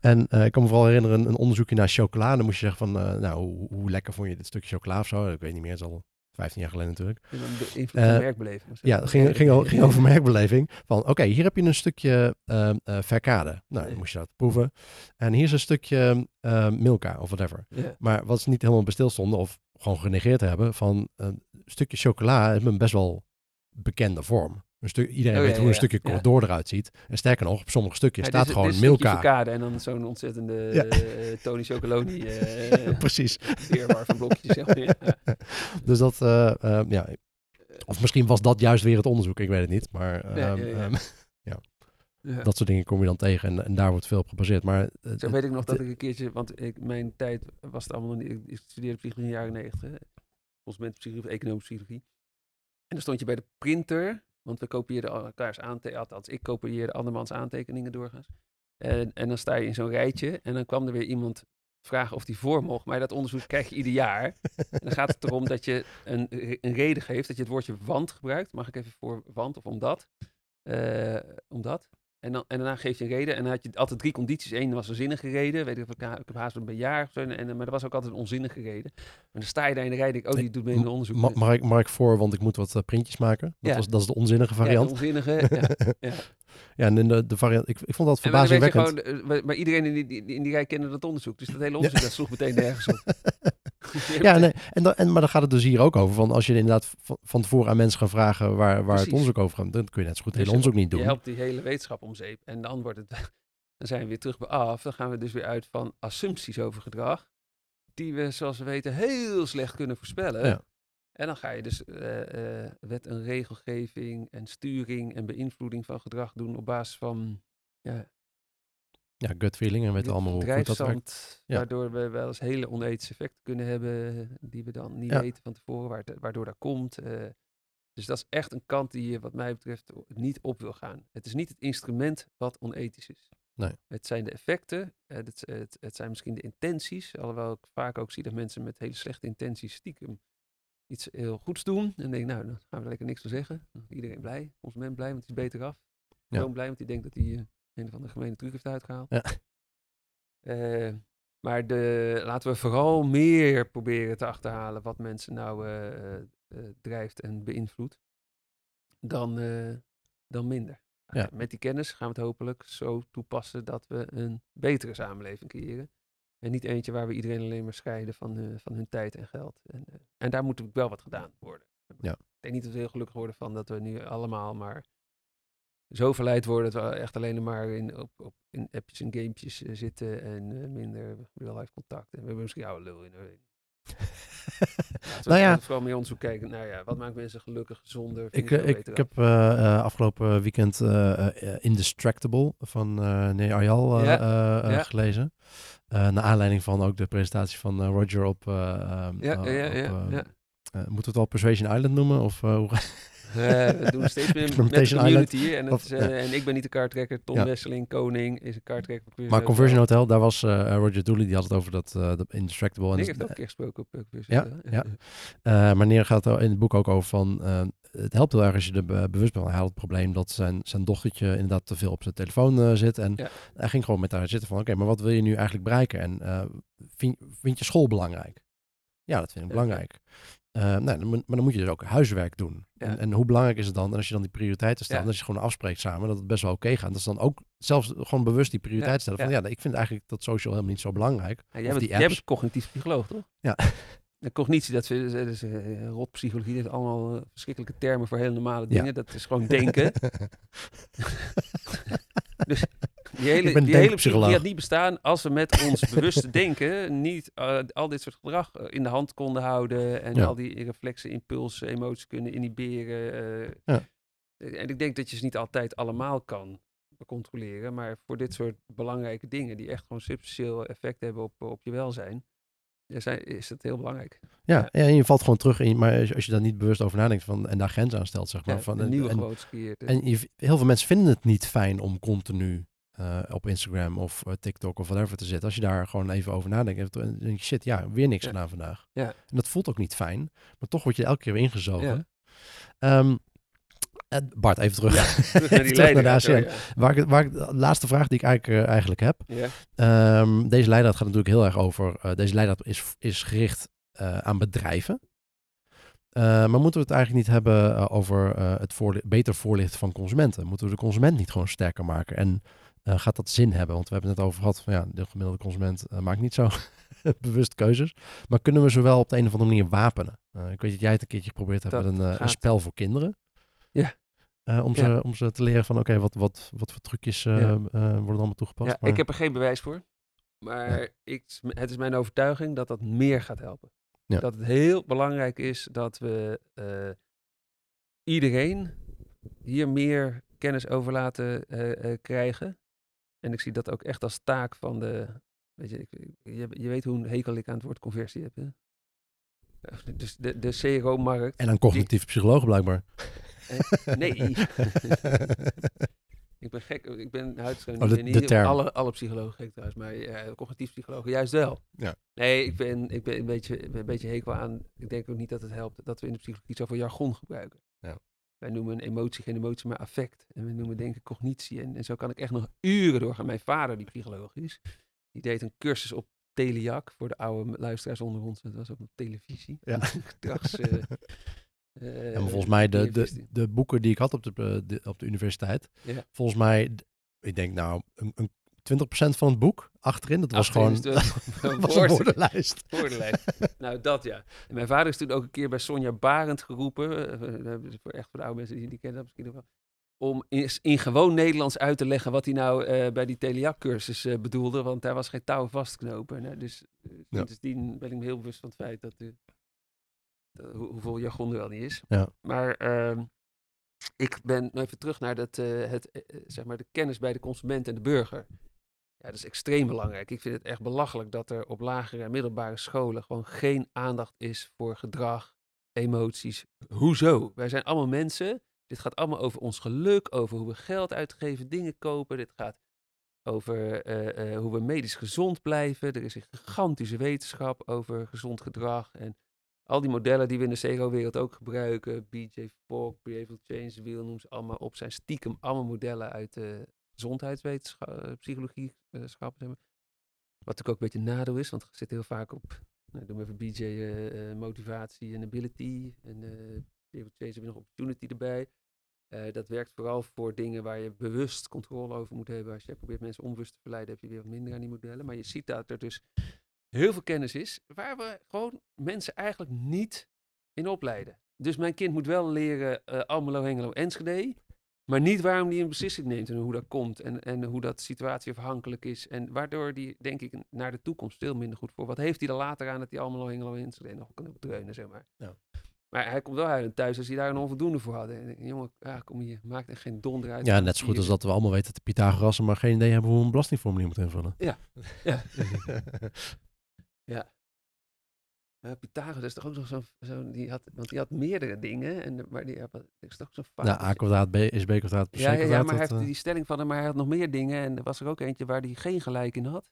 En eh, ik kan me vooral herinneren een, een onderzoekje naar chocola. Dan moest je zeggen van, eh, nou, hoe, hoe lekker vond je dit stukje chocola of zo? Ik weet niet meer, het is al 15 jaar geleden natuurlijk. De Eh, merkbeleving. Ja, het ging, ging, ging over merkbeleving. Van, oké, hier heb je een stukje eh eh verkade. Nou, dan moest je dat proeven. En hier is een stukje eh, Milka of whatever. Maar wat ze niet helemaal bij stilstonden of gewoon genegeerd hebben, van een stukje chocola is een best wel bekende vorm. Een stuk, iedereen Oh, ja, weet hoe een ja. stukje Ja. Cordor eruit ziet. En sterker nog, op sommige stukjes staat dit gewoon dit Milka. en dan zo'n ontzettende eh, Tony Chocoloni eh Precies. van blokjes. Dus dat, eh, ja. Of misschien was dat juist weer het onderzoek, ik weet het niet. Maar Ja, ehm, ja, ehm, Ja. dat soort dingen kom je dan tegen en, en daar wordt veel op gebaseerd. Maar Zo weet ik nog dat ik een keertje, want ik, mijn tijd was het allemaal nog niet, ik- studeerde psychologie in de jaren negentig, consumentenpsychologie economische psychologie. En dan stond je bij de printer, want we kopieerden al elkaars aantekeningen, althans ik kopieerde andermans aantekeningen doorgaans. En, en dan sta je in zo'n rijtje en dan kwam er weer iemand vragen of die voor mocht. Maar dat onderzoek krijg je ieder jaar. En dan gaat het erom dat je een, een reden geeft, dat je het woordje want gebruikt. Mag ik even voor want of omdat? Eh, omdat. En, dan, en daarna geef je een reden. En dan had je altijd drie condities. Eén was een zinnige reden. Weet ik, ik, ik heb haast een jaar. Of zo, en, en, maar er was ook altijd een onzinnige reden. Maar dan sta je daar in de rij. Denk, ik, oh, die doet mee in een onderzoek. Ma mag, ik, mag ik voor, want ik moet wat uh, printjes maken. Dat, Ja. was, dat is de onzinnige Ja, variant. de onzinnige. ja. ja. Ja, en de, de variant, ik, ik vond dat En verbazingwekkend. eh, maar- maar iedereen in die, die- in die rij kende dat onderzoek. Dus dat hele onderzoek dat sloeg meteen nergens op. Je Ja, nee, en dan, en, maar dan gaat het dus hier ook over. Van als je inderdaad van, van tevoren aan mensen gaat vragen waar, waar het onderzoek over gaat, dan kun je net zo goed het Dus hele onderzoek niet Je doen. helpt die hele wetenschap om zeep. En dan wordt het. Dan zijn we weer terug bij af. Dan gaan we dus weer uit van assumpties over gedrag. Die we, zoals we weten, heel slecht kunnen voorspellen. Ja. En dan ga je dus eh, eh, wet en regelgeving en sturing en beïnvloeding van gedrag doen op basis van ja, Ja, gut feeling en weten allemaal hoe goed dat werkt. drijfzand. Ja. Waardoor we wel eens hele onethische effecten kunnen hebben die we dan niet Ja. weten van tevoren, waar het- waardoor dat komt. eh. dus dat is echt een kant die je wat mij betreft niet op wil gaan. Het is niet het instrument wat onethisch is. Nee. Het zijn de effecten, eh, het, het, het zijn misschien de intenties, alhoewel ik vaak ook zie dat mensen met hele slechte intenties stiekem iets heel goeds doen. En denk, nou, dan gaan we er lekker niks van zeggen. Iedereen blij, consument blij, want die is beter af. Ja. Gewoon blij, want die denkt dat hij eh, een of andere gemene truc heeft uitgehaald. Ja. Eh, maar de, laten we vooral meer proberen te achterhalen wat mensen nou eh, eh, drijft en beïnvloedt, dan, dan minder. Ja. Eh, met die kennis gaan we het hopelijk zo toepassen dat we een betere samenleving creëren. En niet eentje waar we iedereen alleen maar scheiden van, van hun tijd en geld. En, en daar moet ook wel wat gedaan worden. Ja. Ik denk niet dat we heel gelukkig worden van dat we nu allemaal maar zo verleid worden dat we echt alleen maar in, op, op, in appjes en gamepjes eh, zitten en eh, minder real life contact. En we hebben misschien oude lul in. Nou ja. vooral meer onderzoek kijken. Nou ja, wat maakt mensen gelukkig, gezonder? Ik, eh, ik, heb afgelopen weekend eh, Indistractable van eh Nee Ayal Ja, ja. gelezen. Naar aanleiding van ook de presentatie van Roger op... eh, ehm, Ja, ja, ja, eh, ja. eh, moeten we het wel Persuasion Island noemen? Of, hoe- we doen steeds meer met de community. En, Of- eh, en ik ben niet de kaarttrekker. Tom. Wesseling, koning, is een kaarttrekker. maar. Conversion Hotel, daar was eh, Roger Dooley, die had het over dat, eh dat Indistractable. En Nick dat- heeft ook een keer gesproken op uh, Ja, ja. Eh, maar Neer gaat er in het boek ook over van... eh, het helpt heel erg als je er be- bewust bent. Hij had het probleem dat zijn, zijn dochtertje inderdaad te veel op zijn telefoon eh, zit. En Ja. hij ging gewoon met haar zitten van... Oké, maar wat wil je nu eigenlijk bereiken? En eh, vind, vind je school belangrijk? Ja, dat vind ik ja. belangrijk. Eh, nou, maar dan moet je dus ook huiswerk doen. Ja. En, en hoe belangrijk is het dan? En als je dan die prioriteiten stelt, Ja. als je gewoon afspreekt samen, dat het best wel oké gaat. Dat is dan ook zelfs gewoon bewust die prioriteit Ja, stellen. Van ja. ja, ik vind eigenlijk dat social helemaal niet zo belangrijk. Ja, jij, bent, die jij apps. bent cognitief psycholoog, toch? Ja. De cognitie, dat is, dat is rotpsychologie. Dat is allemaal eh, verschrikkelijke termen voor hele normale dingen. Dat is gewoon denken. dus die hele, die hele psychologie had niet bestaan als we met ons bewuste denken niet eh, al dit soort gedrag eh, in de hand konden houden. En Ja. al die reflexen, impulsen, emoties kunnen inhiberen. eh. Ja. En ik denk dat je ze niet altijd allemaal kan controleren. Maar voor dit soort belangrijke dingen, die echt gewoon substantieel effect hebben op, op je welzijn, zijn, is het heel belangrijk. Ja, Ja. en je valt gewoon terug in, maar als- als je daar niet bewust over nadenkt van, en daar grens aan stelt, zeg maar. Ja, van, een en, nieuwe en, en je- heel veel mensen vinden het niet fijn om continu eh, op Instagram of eh, TikTok of whatever te zitten. Als je daar gewoon even over nadenkt, dan denk je, shit, ja, weer niks Ja. gedaan vandaag. Ja. En dat voelt ook niet fijn, maar toch word je elke keer weer ingezogen. Ja. Ehm, eh, Bart, even terug. Terug naar die terug naar de ACM. Waar ik, waar ik, de laatste vraag die ik eigenlijk, eigenlijk heb. Ja. Ehm, deze leidraad gaat natuurlijk heel erg over. deze leidraad is, is gericht aan bedrijven. Maar moeten we het eigenlijk niet hebben over het voorli- beter voorlichten van consumenten? Moeten we de consument niet gewoon sterker maken? En eh, gaat dat zin hebben? Want we hebben het net over gehad van ja, de gemiddelde consument eh, maakt niet zo bewust keuzes. Maar kunnen we zowel op de een of andere manier wapenen? Eh, ik weet dat jij het een keertje geprobeerd hebt Dat met een, spel voor kinderen. Ja. Om, ze, om ze te leren van oké, wat, wat, wat voor trucjes Ja. worden allemaal toegepast. Ja, Maar- ik heb er geen bewijs voor. Maar ik, het is mijn overtuiging dat dat meer gaat helpen. Dat het heel belangrijk is dat we iedereen hier meer kennis over laten krijgen. En ik zie dat ook echt als taak van de. Weet je, ik, je, je weet hoe een hekel ik aan het woord conversie heb. Hè? Dus de, de CRO-markt. En een cognitief psycholoog blijkbaar. Nee. Ik ben gek, ik ben huidschoon. Oh, de- de niet term. alle, alle psychologen gek trouwens, maar ja, cognitief psychologen juist wel. Ja. Nee, ik ben, ik ben een, beetje, een beetje hekel aan. Ik denk ook niet dat het helpt dat we in de psychologie zoveel jargon gebruiken. Ja. Wij noemen emotie geen emotie, maar affect. En we noemen denken cognitie. En, en zo kan ik echt nog uren doorgaan. Mijn vader, die psycholoog is, die deed een cursus op Teliac. Voor de oude luisteraars onder ons, dat was ook op televisie. Ja. Gedrags... eh, Ja, maar volgens mij de, de, de boeken die ik had op de, eh, de- op de universiteit. Ja. Volgens mij, ik denk nou, een, een 20% van het boek achterin, dat was Achterin gewoon de- dat was een woord- woordenlijst. woordenlijst. nou, dat ja. En mijn vader is toen ook een keer bij Sonja Barend geroepen. eh, eh, echt voor de oude mensen die die kennen dat misschien nog wel. Om in, in gewoon Nederlands uit te leggen wat hij nou eh, bij die Teliac-cursus eh, bedoelde. Want daar was geen touw vastknopen. Nou, dus eh, Ja. sindsdien ben ik me heel bewust van het feit dat... eh, dat- hoe- hoeveel jargon er wel niet is. Ja. Maar ehm, ik ben even terug naar dat, eh, het, eh, eh, zeg maar de kennis bij de consument en de burger. Ja, dat is extreem belangrijk. Ik vind het echt belachelijk dat er op lagere en middelbare scholen gewoon geen aandacht is voor gedrag, emoties. Hoezo? Wij zijn allemaal mensen. Dit gaat allemaal over ons geluk, over hoe we geld uitgeven, dingen kopen. Dit gaat over eh, eh, hoe we medisch gezond blijven. Er is een gigantische wetenschap over gezond gedrag. En al die modellen die we in de CRO-wereld ook gebruiken, BJ Fogg, Behavioral Change, Wheel, noem ze allemaal op, zijn stiekem allemaal modellen uit de gezondheidswetenschap, eh, psychologie, eh, schap, zeg maar. Wat natuurlijk ook een beetje een nadeel is, want het zit heel vaak op, nou, doen we even BJ, eh, motivatie en ability. En eh Behavioral Change heb je nog opportunity erbij. Dat werkt vooral voor dingen waar je bewust controle over moet hebben. Als je probeert mensen onbewust te verleiden, heb je weer wat minder aan die modellen. Maar je ziet dat er dus heel veel kennis is, waar we gewoon mensen eigenlijk niet in opleiden. Dus mijn kind moet wel leren eh Almelo, Hengelo, Enschede. Maar niet waarom die een beslissing neemt en hoe dat komt. En, en hoe dat situatieafhankelijk is. En waardoor die, denk ik, naar de toekomst veel minder goed voor. Wat heeft hij er later aan dat hij Almelo, Hengelo, Enschede nog kan dreunen, zeg maar. Ja. Maar hij komt wel huilend thuis als hij daar een onvoldoende voor had. En jongen, ja, kom hier, maak er geen donder uit. Ja, net zo goed als dat we allemaal weten dat de Pythagorassen maar geen idee hebben hoe een belastingformulier moeten invullen. Ja. Ja, Pythagoras is toch ook nog zo'n, zo, die had, want die had meerdere dingen, en, maar die had, is toch zo'n fout. Nou, a kwadraat b is b kwadraat plus c ja, ja, ja, maar hij heeft eh, die stelling van hem, maar hij had nog meer dingen. En er was er ook eentje waar hij geen gelijk in had.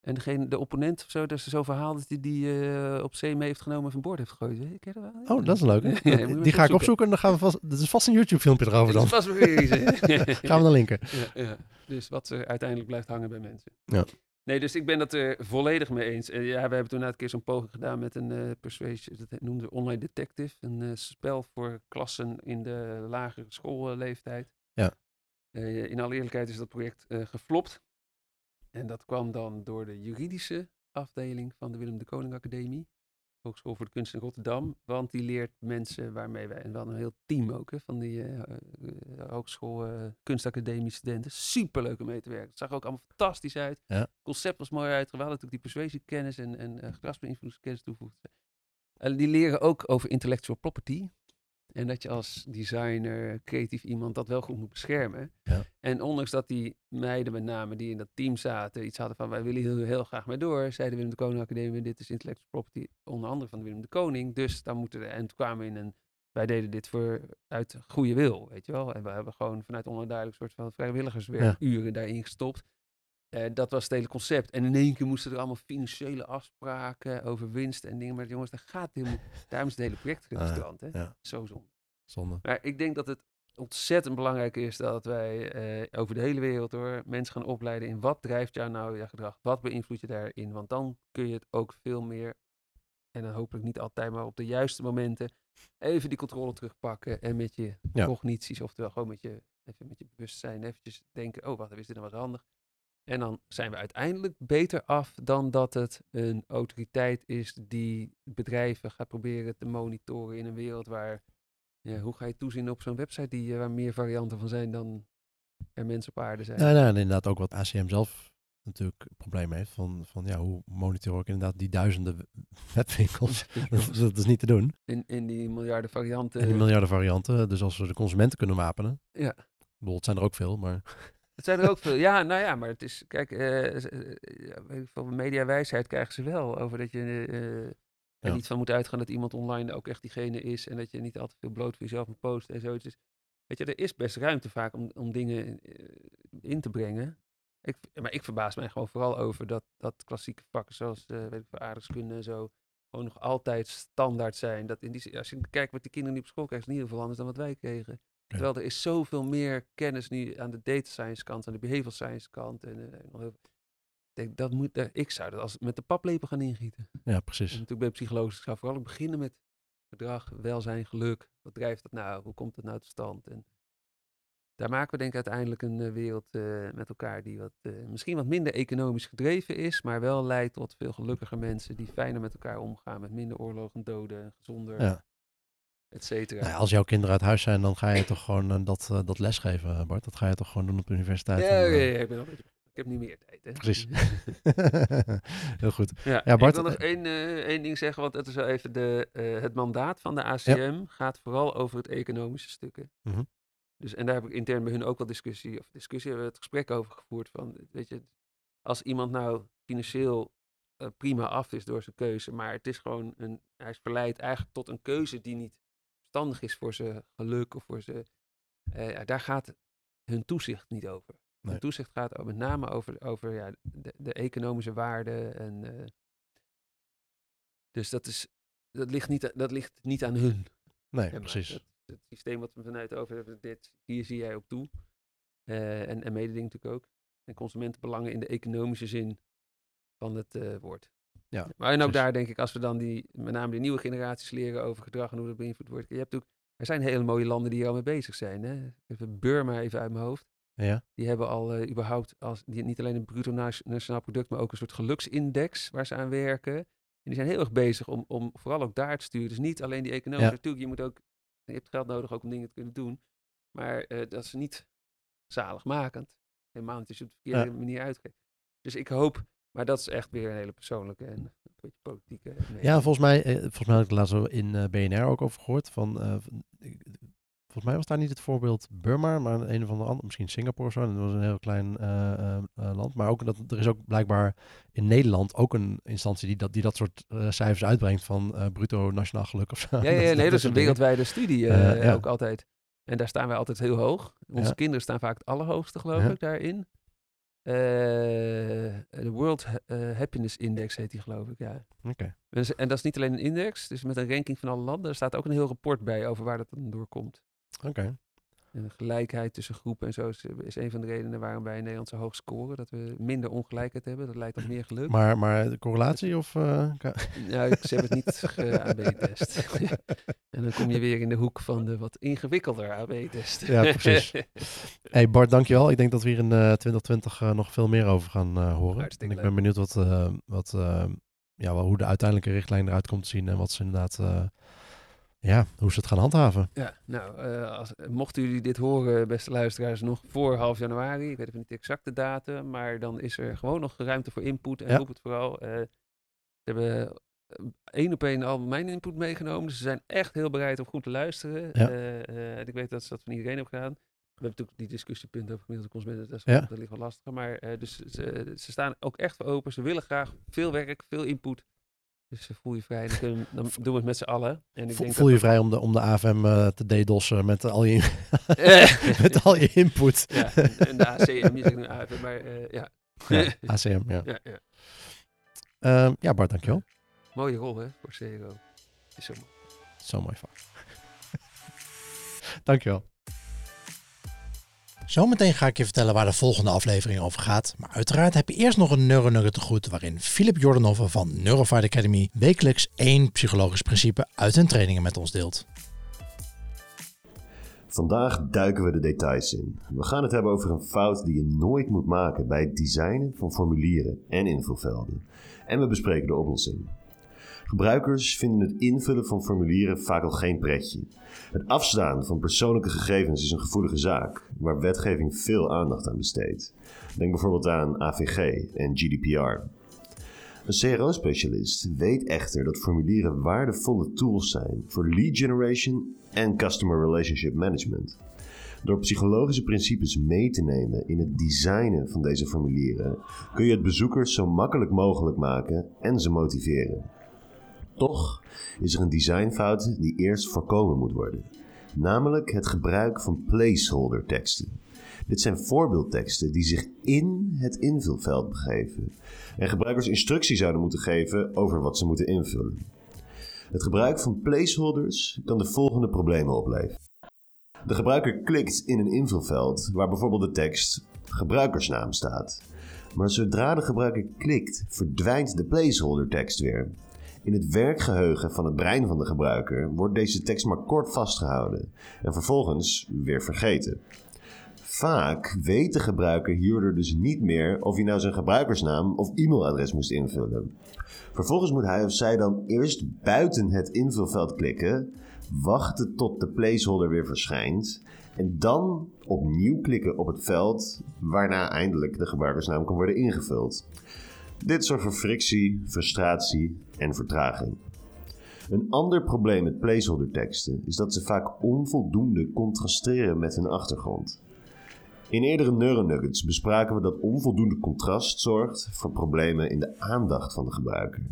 En degene, de opponent of zo, dat is zo'n verhaal dat hij die eh, op zee mee heeft genomen en van boord heeft gegooid. Weet wel? Oh, dat is leuk. Ja, die ga ik opzoeken. en dan gaan we vast... Dat is vast een YouTube filmpje erover dan. Dat was weer iets, hè? Gaan we dan linken. Ja, ja. Dus wat er uiteindelijk blijft hangen bij mensen. Ja. Nee, dus ik ben het er volledig mee eens. En ja, we hebben toen een keer zo'n poging gedaan met een eh persuasion, dat noemden we Online Detective. Een eh, spel voor klassen in de lagere schoolleeftijd. Ja. Eh, in alle eerlijkheid is dat project eh, geflopt. En dat kwam dan door de juridische afdeling van de Willem de Koning Academie. Hogeschool voor de Kunst in Rotterdam. Want die leert mensen waarmee wij, en we hadden een heel team ook hè, van die eh, Hogeschool eh, Kunstacademie studenten. Superleuk om mee te werken. Het zag ook allemaal fantastisch uit. Ja. Het concept was mooi uit. We hadden natuurlijk die persuasive kennis en, en uh, toegevoegd. En die leren ook over intellectual property. En dat je als designer, creatief iemand dat wel goed moet beschermen. Ja. En ondanks dat die meiden met name die in dat team zaten, iets hadden van wij willen hier heel graag mee door, zeiden Willem de Koning Academie, dit is intellectual property, onder andere van Willem de Koning. Dus dan moeten we, en toen kwamen we in een, wij deden dit voor, uit goede wil, weet je wel. En we hebben gewoon vanuit onduidelijk soort van vrijwilligerswerk uren daarin gestopt. Uh, dat was het hele concept. En in één keer moesten er allemaal financiële afspraken over winst en dingen. Maar jongens, daar gaat helemaal... Daarom is het hele project gestrand, hè? Ja. Zo zonde. Zonde. Maar ik denk dat het ontzettend belangrijk is dat wij uh, over de hele wereld hoor, mensen gaan opleiden in wat drijft jou nou je gedrag? Wat beïnvloedt je daarin? Want dan kun je het ook veel meer, en dan hopelijk niet altijd, maar op de juiste momenten, even die controle terugpakken en met je Ja. cognities, oftewel gewoon met je, even met je bewustzijn, eventjes denken, oh wacht, is dit nou wat handig? En dan zijn we uiteindelijk beter af dan dat het een autoriteit is die bedrijven gaat proberen te monitoren in een wereld waar, ja, hoe ga je toezien op zo'n website die, waar meer varianten van zijn dan er mensen op aarde zijn? Ja, nou, en inderdaad ook wat ACM zelf natuurlijk een probleem heeft. Van, van ja, hoe monitor ik inderdaad die duizenden webwinkels? dat, is niet te doen. In, in die miljarden varianten. En die miljarden varianten. Dus als we de consumenten kunnen wapenen. Ja. Ik bedoel, het zijn er ook veel, maar... Het zijn er ook veel. Ja, nou ja, maar het is, kijk, uh, van mediawijsheid krijgen ze wel over dat je uh, er ja. niet van moet uitgaan dat iemand online ook echt diegene is en dat je niet altijd veel bloot voor jezelf moet posten en zoiets. Dus, weet je, er is best ruimte vaak om, om dingen in te brengen. Ik, maar ik verbaas mij gewoon vooral over dat, dat klassieke vakken zoals uh, weet ik, aardrijkskunde en zo, gewoon nog altijd standaard zijn. Dat in die, als je kijkt wat die kinderen nu op school krijgen, is niet heel veel anders dan wat wij kregen. Terwijl er is zoveel meer kennis nu aan de data science kant, aan de behavioral science kant. En, heel, ik denk, dat moet, uh, ik zou dat als met de paplepel gaan ingieten. Ja, precies. En natuurlijk ben ik psychologisch, ik zou vooral ook beginnen met gedrag, welzijn, geluk. Wat drijft dat nou? Hoe komt dat nou tot stand? En daar maken we denk ik uiteindelijk een uh, wereld uh, met elkaar die wat, uh, misschien wat minder economisch gedreven is, maar wel leidt tot veel gelukkiger mensen die fijner met elkaar omgaan, met minder oorlogen, doden, gezonder, Ja. Et cetera. Nou ja, als jouw kinderen uit huis zijn, dan ga je toch gewoon eh, dat, eh, dat lesgeven, Bart. Dat ga je toch gewoon doen op de universiteit. Ja, en, ja, eh, ja, ik ben al ik heb nu meer tijd. Hè? Precies. Heel goed. Ja, Ja, Bart, ik wil nog eh, één, eh, één ding zeggen, want het is wel even de, eh, het mandaat van de ACM gaat vooral over het economische stukken. Mhm. Dus, en daar heb ik intern bij hun ook wel discussie, of discussie, hebben we het gesprek over gevoerd van, weet je, als iemand nou financieel eh, prima af is door zijn keuze, maar het is gewoon een, hij is verleid eigenlijk tot een keuze die niet verstandig is voor zijn geluk of voor zijn, eh, ja, daar gaat hun toezicht niet over. Nee. Hun toezicht gaat met name over, over ja, de, de economische waarde en eh, dus dat is, dat ligt niet, dat ligt niet aan hun. Nee, precies. Het, het systeem wat we vanuit over hebben, dit, hier zie jij op toe. Eh, en, en mededing natuurlijk ook. En consumentenbelangen in de economische zin van het woord. Ja, maar en ook daar denk ik, als we dan die, met name de nieuwe generaties leren over gedrag en hoe dat beïnvloed wordt. Je hebt natuurlijk, er zijn hele mooie landen die hier al mee bezig zijn. Hè? Even Burma even uit mijn hoofd. Ja, Die hebben al eh, überhaupt als, die, niet alleen een bruto nationaal product, maar ook een soort geluksindex waar ze aan werken. En die zijn heel erg bezig om, om vooral ook daar te sturen. Dus niet alleen die economische. Ja. Natuurlijk, je moet ook, je hebt geld nodig ook om dingen te kunnen doen. Maar eh, dat is niet zaligmakend. Helemaal niet als je op de verkeerde manier uitgeeft. Dus ik hoop, maar dat is echt weer een hele persoonlijke en een beetje politieke. mening. ja volgens, mij, eh, volgens mij had ik het laatst in eh, BNR ook over gehoord. Van, eh, van- volgens mij was daar niet het voorbeeld Burma, maar een of andere andere, misschien Singapore of zo. En dat was een heel klein land. Maar ook dat, er is ook blijkbaar in Nederland ook een instantie die dat, die dat soort cijfers uitbrengt van bruto nationaal geluk of zo. Ja, ja, nee, dat is een wereldwijde studie ja. ook altijd. En daar staan wij altijd heel hoog. Onze Ja. kinderen staan vaak het allerhoogste, geloof Ja. ik, daarin. Eh, De World eh, Happiness Index heet die, geloof ik, ja. Oké. En, ze- en dat is niet alleen een index, dus met een ranking van alle landen. Er staat ook een heel rapport bij over waar dat dan doorkomt. Oké. En gelijkheid tussen groepen en zo is, is een van de redenen waarom wij in Nederland zo hoog scoren. Dat we minder ongelijkheid hebben. Dat leidt tot meer geluk. Maar, maar de correlatie of... eh, ka- Ja, ik- ze hebben het niet ge-AB-test. en dan kom je weer in de hoek van de wat ingewikkelder AB-test. Ja, precies. hey Bart, dankjewel. Ik denk dat we hier in eh 2020 eh, nog veel meer over gaan eh, horen. Hartstikke en ik ben benieuwd wat, eh, wat, eh, ja, wel, hoe de uiteindelijke richtlijn eruit komt te zien en wat ze inderdaad, eh, ja, hoe ze het gaan handhaven. Ja, nou, eh, als, mochten jullie dit horen, beste luisteraars, nog voor half januari, ik weet even niet de exacte datum, maar dan is er gewoon nog ruimte voor input en Ja. roep het vooral. eh, ze hebben eh, één op één al mijn input meegenomen, dus ze zijn echt heel bereid om goed te luisteren. Ja. En ik weet dat ze dat van iedereen hebben gedaan. We hebben natuurlijk die discussiepunten over gemiddelde consumenten, dat, is, Ja. dat ligt wel lastiger, maar dus ze, ze staan ook echt voor open. Ze willen graag veel werk, veel input. Dus eh, voel je vrij, dan, kunnen dan doen we het met z'n allen. En ik Voel, denk voel je dat vrij om de, om de AFM eh, te DDoS'en met al je, met al je input. Ja, en de ACM, je zegt nu AFM, maar eh, ja. Ja, ACM, ja. ja, ja. Ehm, ja, Bart, dankjewel. Mooie rol hè, voor CRO. Is zo mooi. Zo mooi vak. dankjewel. Zometeen ga ik je vertellen waar de volgende aflevering over gaat. Maar uiteraard heb je eerst nog een Neuronugget te goed waarin Philip Jordanov van Neurofight Academy wekelijks één psychologisch principe uit hun trainingen met ons deelt. Vandaag duiken we de details in. We gaan het hebben over een fout die je nooit moet maken bij het designen van formulieren en invulvelden. En we bespreken de oplossing. Gebruikers vinden het invullen van formulieren vaak al geen pretje. Het afstaan van persoonlijke gegevens is een gevoelige zaak, waar wetgeving veel aandacht aan besteedt. Denk bijvoorbeeld aan AVG en GDPR. Een CRO-specialist weet echter dat formulieren waardevolle tools zijn voor lead generation en customer relationship management. Door psychologische principes mee te nemen in het designen van deze formulieren kun je het bezoekers zo makkelijk mogelijk maken en ze motiveren. Toch is er een designfout die eerst voorkomen moet worden, namelijk het gebruik van placeholder teksten. Dit zijn voorbeeldteksten die zich in het invulveld begeven en gebruikers instructie zouden moeten geven over wat ze moeten invullen. Het gebruik van placeholders kan de volgende problemen opleveren. De gebruiker klikt in een invulveld waar bijvoorbeeld de tekst gebruikersnaam staat. Maar zodra de gebruiker klikt, verdwijnt de placeholder tekst weer. In het werkgeheugen van het brein van de gebruiker wordt deze tekst maar kort vastgehouden en vervolgens weer vergeten. Vaak weet de gebruiker hierdoor dus niet meer of hij nou zijn gebruikersnaam of e-mailadres moest invullen. Vervolgens moet hij of zij dan eerst buiten het invulveld klikken, wachten tot de placeholder weer verschijnt en dan opnieuw klikken op het veld waarna eindelijk de gebruikersnaam kan worden ingevuld. Dit zorgt voor frictie, frustratie en vertraging. Een ander probleem met placeholder-teksten is dat ze vaak onvoldoende contrasteren met hun achtergrond. In eerdere Neuronuggets bespraken we dat onvoldoende contrast zorgt voor problemen in de aandacht van de gebruiker.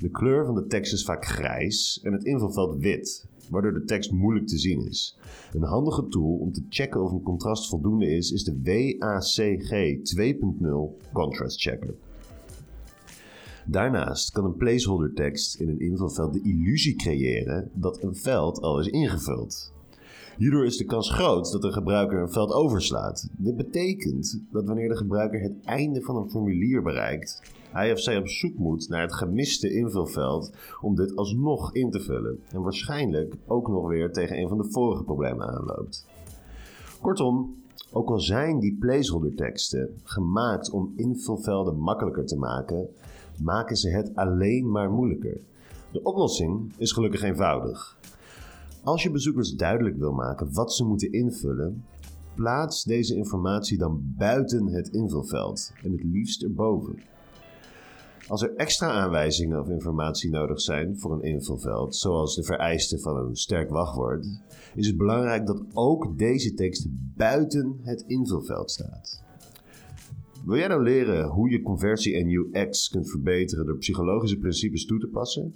De kleur van de tekst is vaak grijs en het invulveld wit, waardoor de tekst moeilijk te zien is. Een handige tool om te checken of een contrast voldoende is, is de WACG 2.0 Contrast Checker. Daarnaast kan een placeholder tekst in een invulveld de illusie creëren dat een veld al is ingevuld. Hierdoor is de kans groot dat de gebruiker een veld overslaat. Dit betekent dat wanneer de gebruiker het einde van een formulier bereikt, hij of zij op zoek moet naar het gemiste invulveld om dit alsnog in te vullen. En waarschijnlijk ook nog weer tegen een van de vorige problemen aanloopt. Kortom, ook al zijn die placeholder teksten gemaakt om invulvelden makkelijker te maken, maken ze het alleen maar moeilijker. De oplossing is gelukkig eenvoudig. Als je bezoekers duidelijk wil maken wat ze moeten invullen, plaats deze informatie dan buiten het invulveld en het liefst erboven. Als er extra aanwijzingen of informatie nodig zijn voor een invulveld, zoals de vereisten van een sterk wachtwoord, is het belangrijk dat ook deze tekst buiten het invulveld staat. Wil jij nou leren hoe je conversie en UX kunt verbeteren door psychologische principes toe te passen?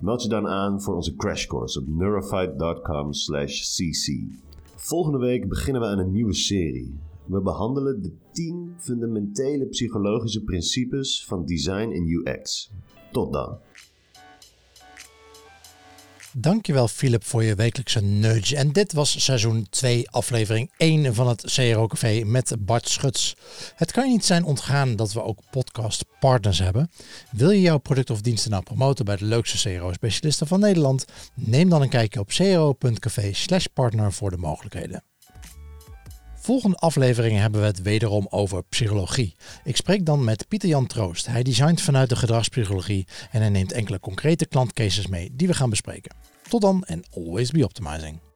Meld je dan aan voor onze crashcourse op neurofight.com/cc. Volgende week beginnen we aan een nieuwe serie. We behandelen de 10 fundamentele psychologische principes van design en UX. Tot dan. Dankjewel Philip voor je wekelijkse nudge. En dit was seizoen 2, aflevering 1 van het CRO Café met Bart Schuts. Het kan je niet zijn ontgaan dat we ook podcast partners hebben. Wil je jouw product of diensten nou promoten bij de leukste CRO-specialisten van Nederland? Neem dan een kijkje op cro.café slash partner voor de mogelijkheden. Volgende afleveringen hebben we het wederom over psychologie. Ik spreek dan met Pieter Jan Troost. Hij designt vanuit de gedragspsychologie en hij neemt enkele concrete klantcases mee die we gaan bespreken. Tot dan en always be optimizing.